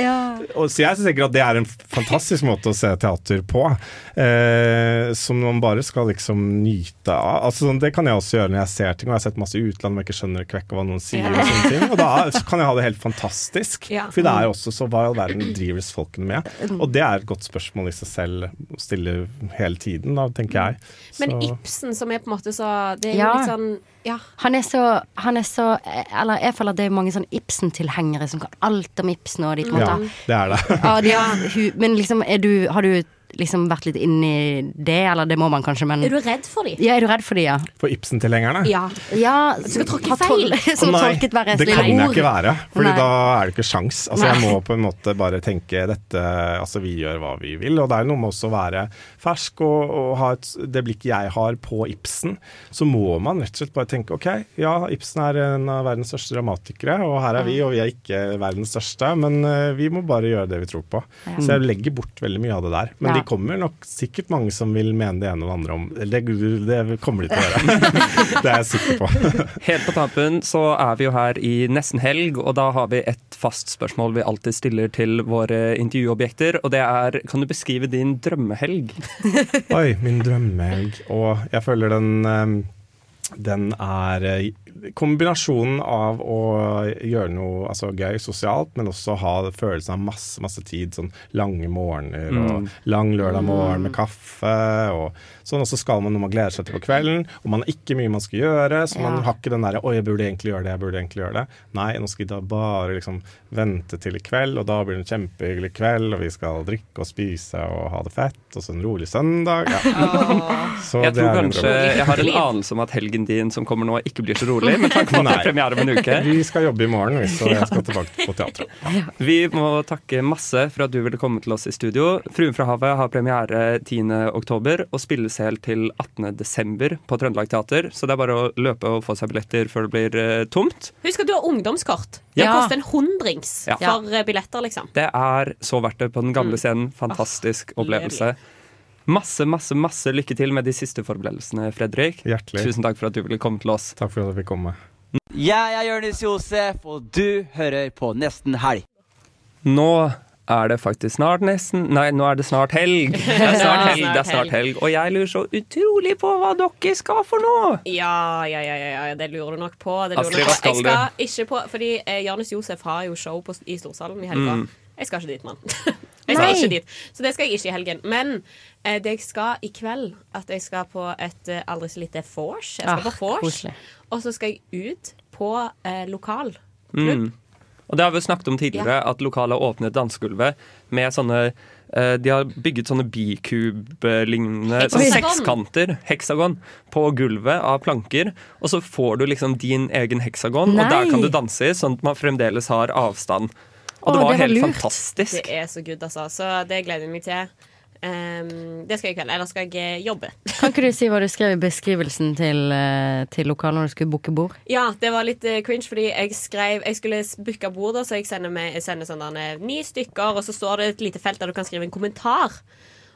og Så jeg tenker at det er en fantastisk måte å se teater på. Eh, som man bare skal liksom nyte av. Altså, sånn, det kan jeg også gjøre når jeg ser ting, og jeg har sett masse i utlandet hvor jeg ikke skjønner kvekk av hva noen sier. Og sånne ting, og da kan jeg ha det helt fantastisk.
Ja.
For det er jo også så hva i all verden drives folkene med? Og det er et godt spørsmål i seg selv å stille hele tiden, da, tenker jeg.
Men Ibsen, som er på en måte så Det er jo
Ja.
litt sånn Ja.
Han er så, han er så Eller jeg føler at det er mange sånn Ibsen-tilhengere som kan alt om Ibsen. Og de på en måte Ja,
det er det.
Ja, de har, men liksom, er du, har du liksom vært litt inni det, eller det må man kanskje, men
Er du redd for dem?
Ja, er du redd for de, ja?
For Ibsen-tilhengerne?
Ja.
Ja,
Som skal tråkke
har tol-
feil.
Som
nei,
tolket
det kan jeg ikke være, Fordi
Nei.
da er det ikke sjans. Altså, jeg må på en måte bare tenke dette Altså, vi gjør hva vi vil. Og det er noe med også å være fersk og, og ha et, det blikket jeg har på Ibsen. Så må man rett og slett bare tenke OK, ja, Ibsen er en av verdens største dramatikere, og her er vi, og vi er ikke verdens største, men eh, vi må bare gjøre det vi tror på.
Ja.
Så jeg legger bort veldig mye av det der. Men
Ja.
De kommer nok sikkert mange som vil mene det ene og det andre om det, det kommer de til å gjøre. [laughs] det er jeg sikker på.
Helt på tampen så er vi jo her i nesten helg, og da har vi et fast spørsmål vi alltid stiller til våre intervjuobjekter, og det er kan du beskrive din drømmehelg? [laughs]
Oi, min drømmehelg. Og jeg føler den eh, den er kombinasjonen av å gjøre noe altså, gøy sosialt, men også ha følelsen av masse masse tid. Sånn lange morgener
Mm.
og lang lørdag morgen med kaffe. og sånn, og så skal man når man gleder seg til på kvelden, og man har ikke mye man skal gjøre, så man
Ja.
har ikke den derre 'Oi, jeg burde egentlig gjøre det, jeg burde egentlig gjøre det'. Nei, nå skal vi da bare liksom vente til i kveld, og da blir det en kjempehyggelig kveld, og vi skal drikke og spise og ha det fett, og så en rolig søndag. Ja. Så
jeg
det
tror
er
kanskje. Jeg har en anelse om at helgen din som kommer nå, ikke blir så rolig, med tanke på at det er premiere om en uke.
Vi skal jobbe i morgen, hvis så jeg skal tilbake på teatret.
Vi må takke masse for at du ville komme til oss i studio. 'Fruen fra havet' har premiere 10. oktober og spilles helt til 18. desember på Trøndelag Teater, så det er bare å løpe og få seg billetter før det blir eh, tomt.
Husk at du har ungdomskort. Det
Ja.
koster en hundrings
Ja.
for eh, billetter, liksom.
Det er så verdt det på den gamle
Mm.
scenen. Fantastisk opplevelse. Masse, masse, masse lykke til med de siste forberedelsene, Fredrik.
Hjertelig.
Tusen takk for at du ville komme til oss.
Takk for at jeg fikk komme.
Jeg er Jonis Josef, og du hører på Nesten Helg.
Nå er det faktisk snart nesten Nei, nå er det snart helg. [laughs] Det er snart helg, det er snart helg. Og jeg lurer så utrolig på hva dere skal for noe.
Ja, ja, ja, ja, ja, det lurer du nok på. Det lurer
Astrid, hva skal du?
Jeg skal ikke på Fordi eh, Jonis Josef har jo show på, i Storsalen i helga.
Mm.
Jeg skal ikke dit, mann. [laughs] Jeg skal
Nei.
ikke dit. Så det skal jeg ikke i helgen. Men eh, det jeg skal i kveld, at jeg skal på et eh, aldri så lite vors. Jeg skal
Ah,
på vors. Og så skal jeg ut på eh, lokal.
Mm. Og det har vi snakket om tidligere, at lokalet har åpnet dansegulvet med sånne eh, De har bygget sånne bikube-lignende sånn sekskanter, heksagon, på gulvet av planker. Og så får du liksom din egen heksagon, og der kan du danse i, sånn at man fremdeles har avstand. Og det var
det var
helt
lurt.
fantastisk.
Det er så good, altså. Så det gleder jeg meg til. Um, det skal jeg i kveld. Eller skal jeg eh, jobbe. [laughs]
Kan ikke du si hva du skrev i beskrivelsen til, eh, til lokalet når du skulle booke bord?
Ja, det var litt eh, cringe, fordi jeg skrev Jeg skulle booke bord, da, så jeg sender, med, jeg sender sånn ni stykker, og så står det et lite felt der du kan skrive en kommentar.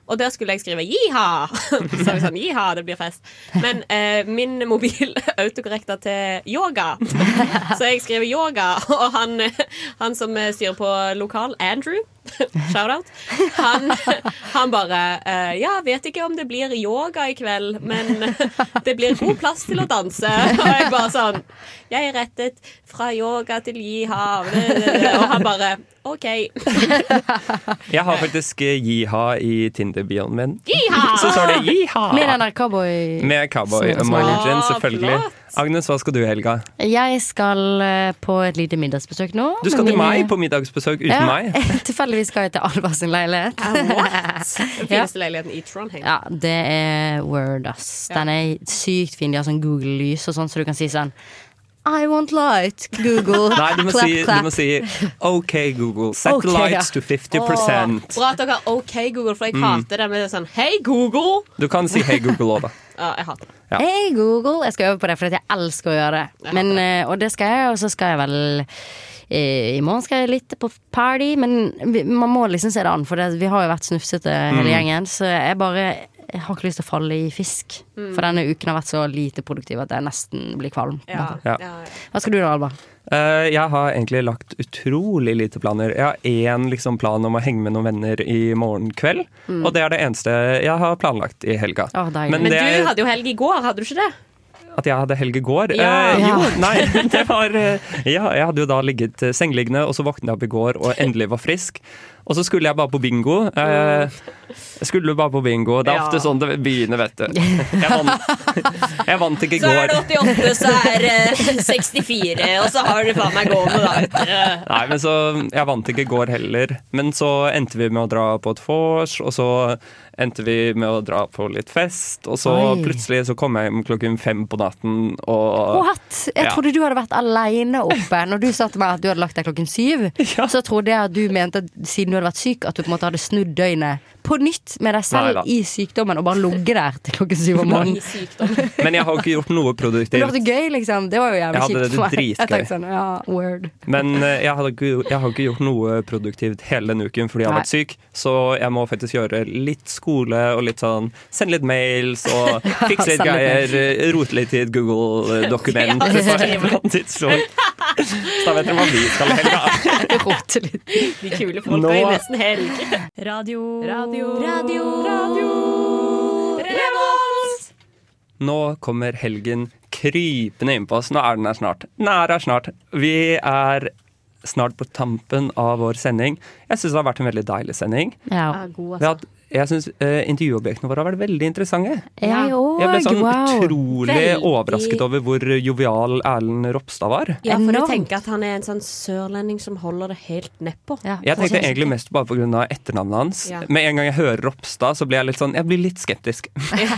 Og der skulle jeg skrive 'jiha'. [laughs] Så jeg sånn, jiha, det blir fest. Men eh, min mobil [laughs] autokorrekta til yoga. [laughs] Så jeg skriver yoga, og han, han som styrer på lokal, Andrew, [laughs] shout-out, han, han bare eh, 'Ja, vet ikke om det blir yoga i kveld, men [laughs] det blir god plass til å danse'. [laughs] Og jeg bare sånn 'Jeg er rettet fra yoga til jiha', og han bare 'OK'.
Jeg har faktisk eh, jiha i Tinder-bioen min.
Jiha!
Så står det jiha!
Med den der cowboy...
Med cowboy
Små-
emojien,
Ah,
selvfølgelig.
flott.
Agnes, hva skal du i helga?
Jeg skal eh, på et lite middagsbesøk nå.
Du skal til
mine-
meg på middagsbesøk uten
ja,
meg. [laughs]
Tilfeldigvis skal jeg til Alva sin leilighet. [laughs]
Den fineste leiligheten i Trondheim.
Ja, det er Word, ass. Den er sykt fin. De har sånn Google-lys og sånn, så du kan si sånn I want light, Google. [laughs]
Nei, du må,
clap,
si, du må si OK, Google. Set
okay,
the lights
ja.
to 50
Åh, bra at dere har OK Google, for jeg
Mm.
hater det med sånn Hei, Google!
Du kan si Hei, Google òg, da.
Ja, jeg hater det.
Ja.
Hei, Google. Jeg skal øve på det, for jeg elsker å gjøre det. Men, eh, og det skal jeg, og så skal jeg vel eh, I morgen skal jeg litt på party, men vi, man må liksom se det an, for det, vi har jo vært snufsete hele
Mm.
gjengen. Så jeg bare jeg har ikke lyst til å falle i fisk.
Mm.
For denne uken har vært så lite produktiv at jeg nesten blir kvalm.
Ja.
Ja.
Hva skal du da, Alba?
Uh, jeg har egentlig lagt utrolig lite planer. Jeg har én liksom, plan om å henge med noen venner i morgen kveld.
Mm.
Og det er det eneste jeg har planlagt i helga.
Oh, Men,
Men,
det
du hadde jo helg i går, hadde du ikke det?
At jeg hadde helg i går?
Ja.
Eh, jo, nei, [laughs] det var eh, Ja, jeg hadde jo da ligget eh, sengeliggende, og så våknet jeg opp i går og endelig var frisk. Og så skulle jeg bare på bingo. Eh, skulle bare på bingo. Det er ofte sånn det begynner, vet du. Jeg vant, [laughs] jeg vant ikke i går.
Så er det 88, så er det 64, og så har du faen meg gående, da.
Nei, men så Jeg vant ikke i går heller. Men så endte vi med å dra på et vors, og så endte vi med å dra på litt fest. Og så
Oi.
plutselig så kom jeg hjem klokken fem på natten, og
What? Jeg
Ja.
trodde du hadde vært aleine oppe. Når du sa til meg at du hadde lagt deg klokken syv, [laughs] så trodde jeg at du mente at siden du hadde vært syk, at du på en måte hadde snudd døgnet på nytt med deg selv
Neida.
i sykdommen og bare ligget der til klokken syv om morgenen. [laughs]
Men jeg har ikke gjort noe
Men det var
produktivt.
gøy, liksom. Det var jo jævlig kjipt for meg. Jeg sånn, ja, word.
Men eh, jeg har, ikke, jeg har ikke gjort noe produktivt hele denne uken fordi jeg har vært syk. Så jeg må faktisk gjøre litt skole og litt sånn Sende litt mails og [laughs] fikse litt greier. Rote litt i et Google-dokument [laughs]
Ja,
Så da vet dere hva vi skal i helga.
Rote litt.
De kule folka
Nå-
i nesten helg. Radio, radio, radio, radio. Revolt!
Nå kommer helgen krypende innpå oss. Nå er den her snart. Nær er snart. Vi er snart på tampen av vår sending. Jeg syns det har vært en veldig deilig sending.
Ja.
Ja, god,
Vi har
altså.
hatt- jeg syns intervjuobjektene våre har vært veldig interessante.
Jeg òg.
Jeg ble sånn
wow.
utrolig
Veldig-
overrasket over hvor jovial Erlend Ropstad var.
Ja, for du tenker at han er en sånn sørlending som holder det helt nedpå.
Ja.
Jeg tenkte egentlig mest bare pga. etternavnet hans.
Ja.
Med en gang jeg hører Ropstad, så blir jeg litt sånn Jeg blir litt skeptisk.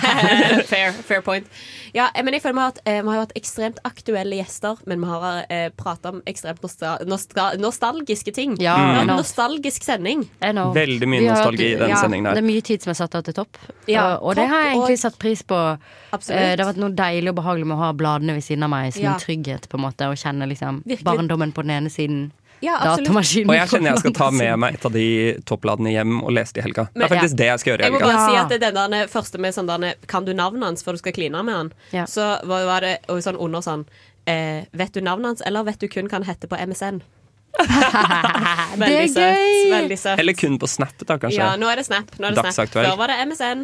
[laughs]
fair, fair point. Ja, eh, men jeg føler meg at eh, vi har hatt ekstremt aktuelle gjester, men vi har eh, prata om ekstremt nostal nostal nostalgiske ting.
Ja, enormt.
nostalgisk sending.
Veldig mye nostalgi i den
ja,
sendingen der.
Mye tid som er satt av til topp.
Ja,
og, og det har jeg egentlig
og-
satt pris på.
Absolutt.
Eh, Det har vært noe deilig og behagelig med å ha bladene ved siden av meg som
Ja.
en trygghet, på en måte, og kjenne liksom
Virkelig.
barndommen på den ene siden.
Ja.
Datamaskinen
Og jeg kjenner jeg skal ta med meg et av de toppladene hjem og lese det i helga. Det er faktisk det jeg skal gjøre i helga.
Jeg må bare si at det er den der første med sånn der, Kan du navnet hans før du skal kline med han?
Ja.
Så var det sånn under sånn eh, Vet du navnet hans, eller vet du kun hva han heter på MSN? [laughs]
Det er
Veldig søtt.
gøy!
Veldig søtt.
Eller kun på Snap, da, kanskje.
Ja, nå er det Snap. Nå er det snap. Før var det MSN.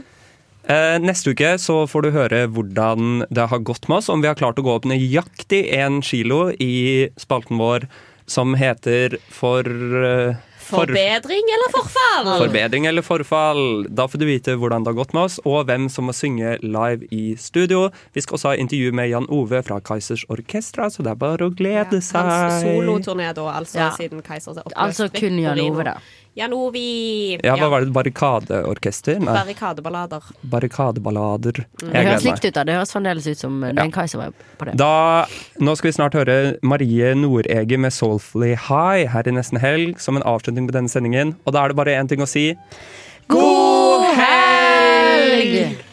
Eh, neste uke så får du høre hvordan det har gått med oss, om vi har klart å gå opp nøyaktig én kilo i spalten vår som heter For eh,
Forbedring eller forfall?
Forbedring eller forfall. Da får du vite hvordan det har gått med oss, og hvem som må synge live i studio. Vi skal også ha intervju med Jan Ove fra Keisers Orkestra, så det er bare å glede seg.
Hans soloturné, da, altså,
Ja.
siden Keisers er oppløst.
Altså kun Jan Ove, da.
Janovi.
Ja, hva var det? Barrikadeorkester? Nei.
Barrikadeballader.
Barrikadeballader. Mm.
Det høres likt ut, da. Det høres fremdeles ut som eh, ja. Den Kaiser var på det.
Da, nå skal vi snart høre Marie Nordeger med 'Soulfully High' her i nesten helg, som en avslutning på denne sendingen. Og da er det bare én ting å si. God helg!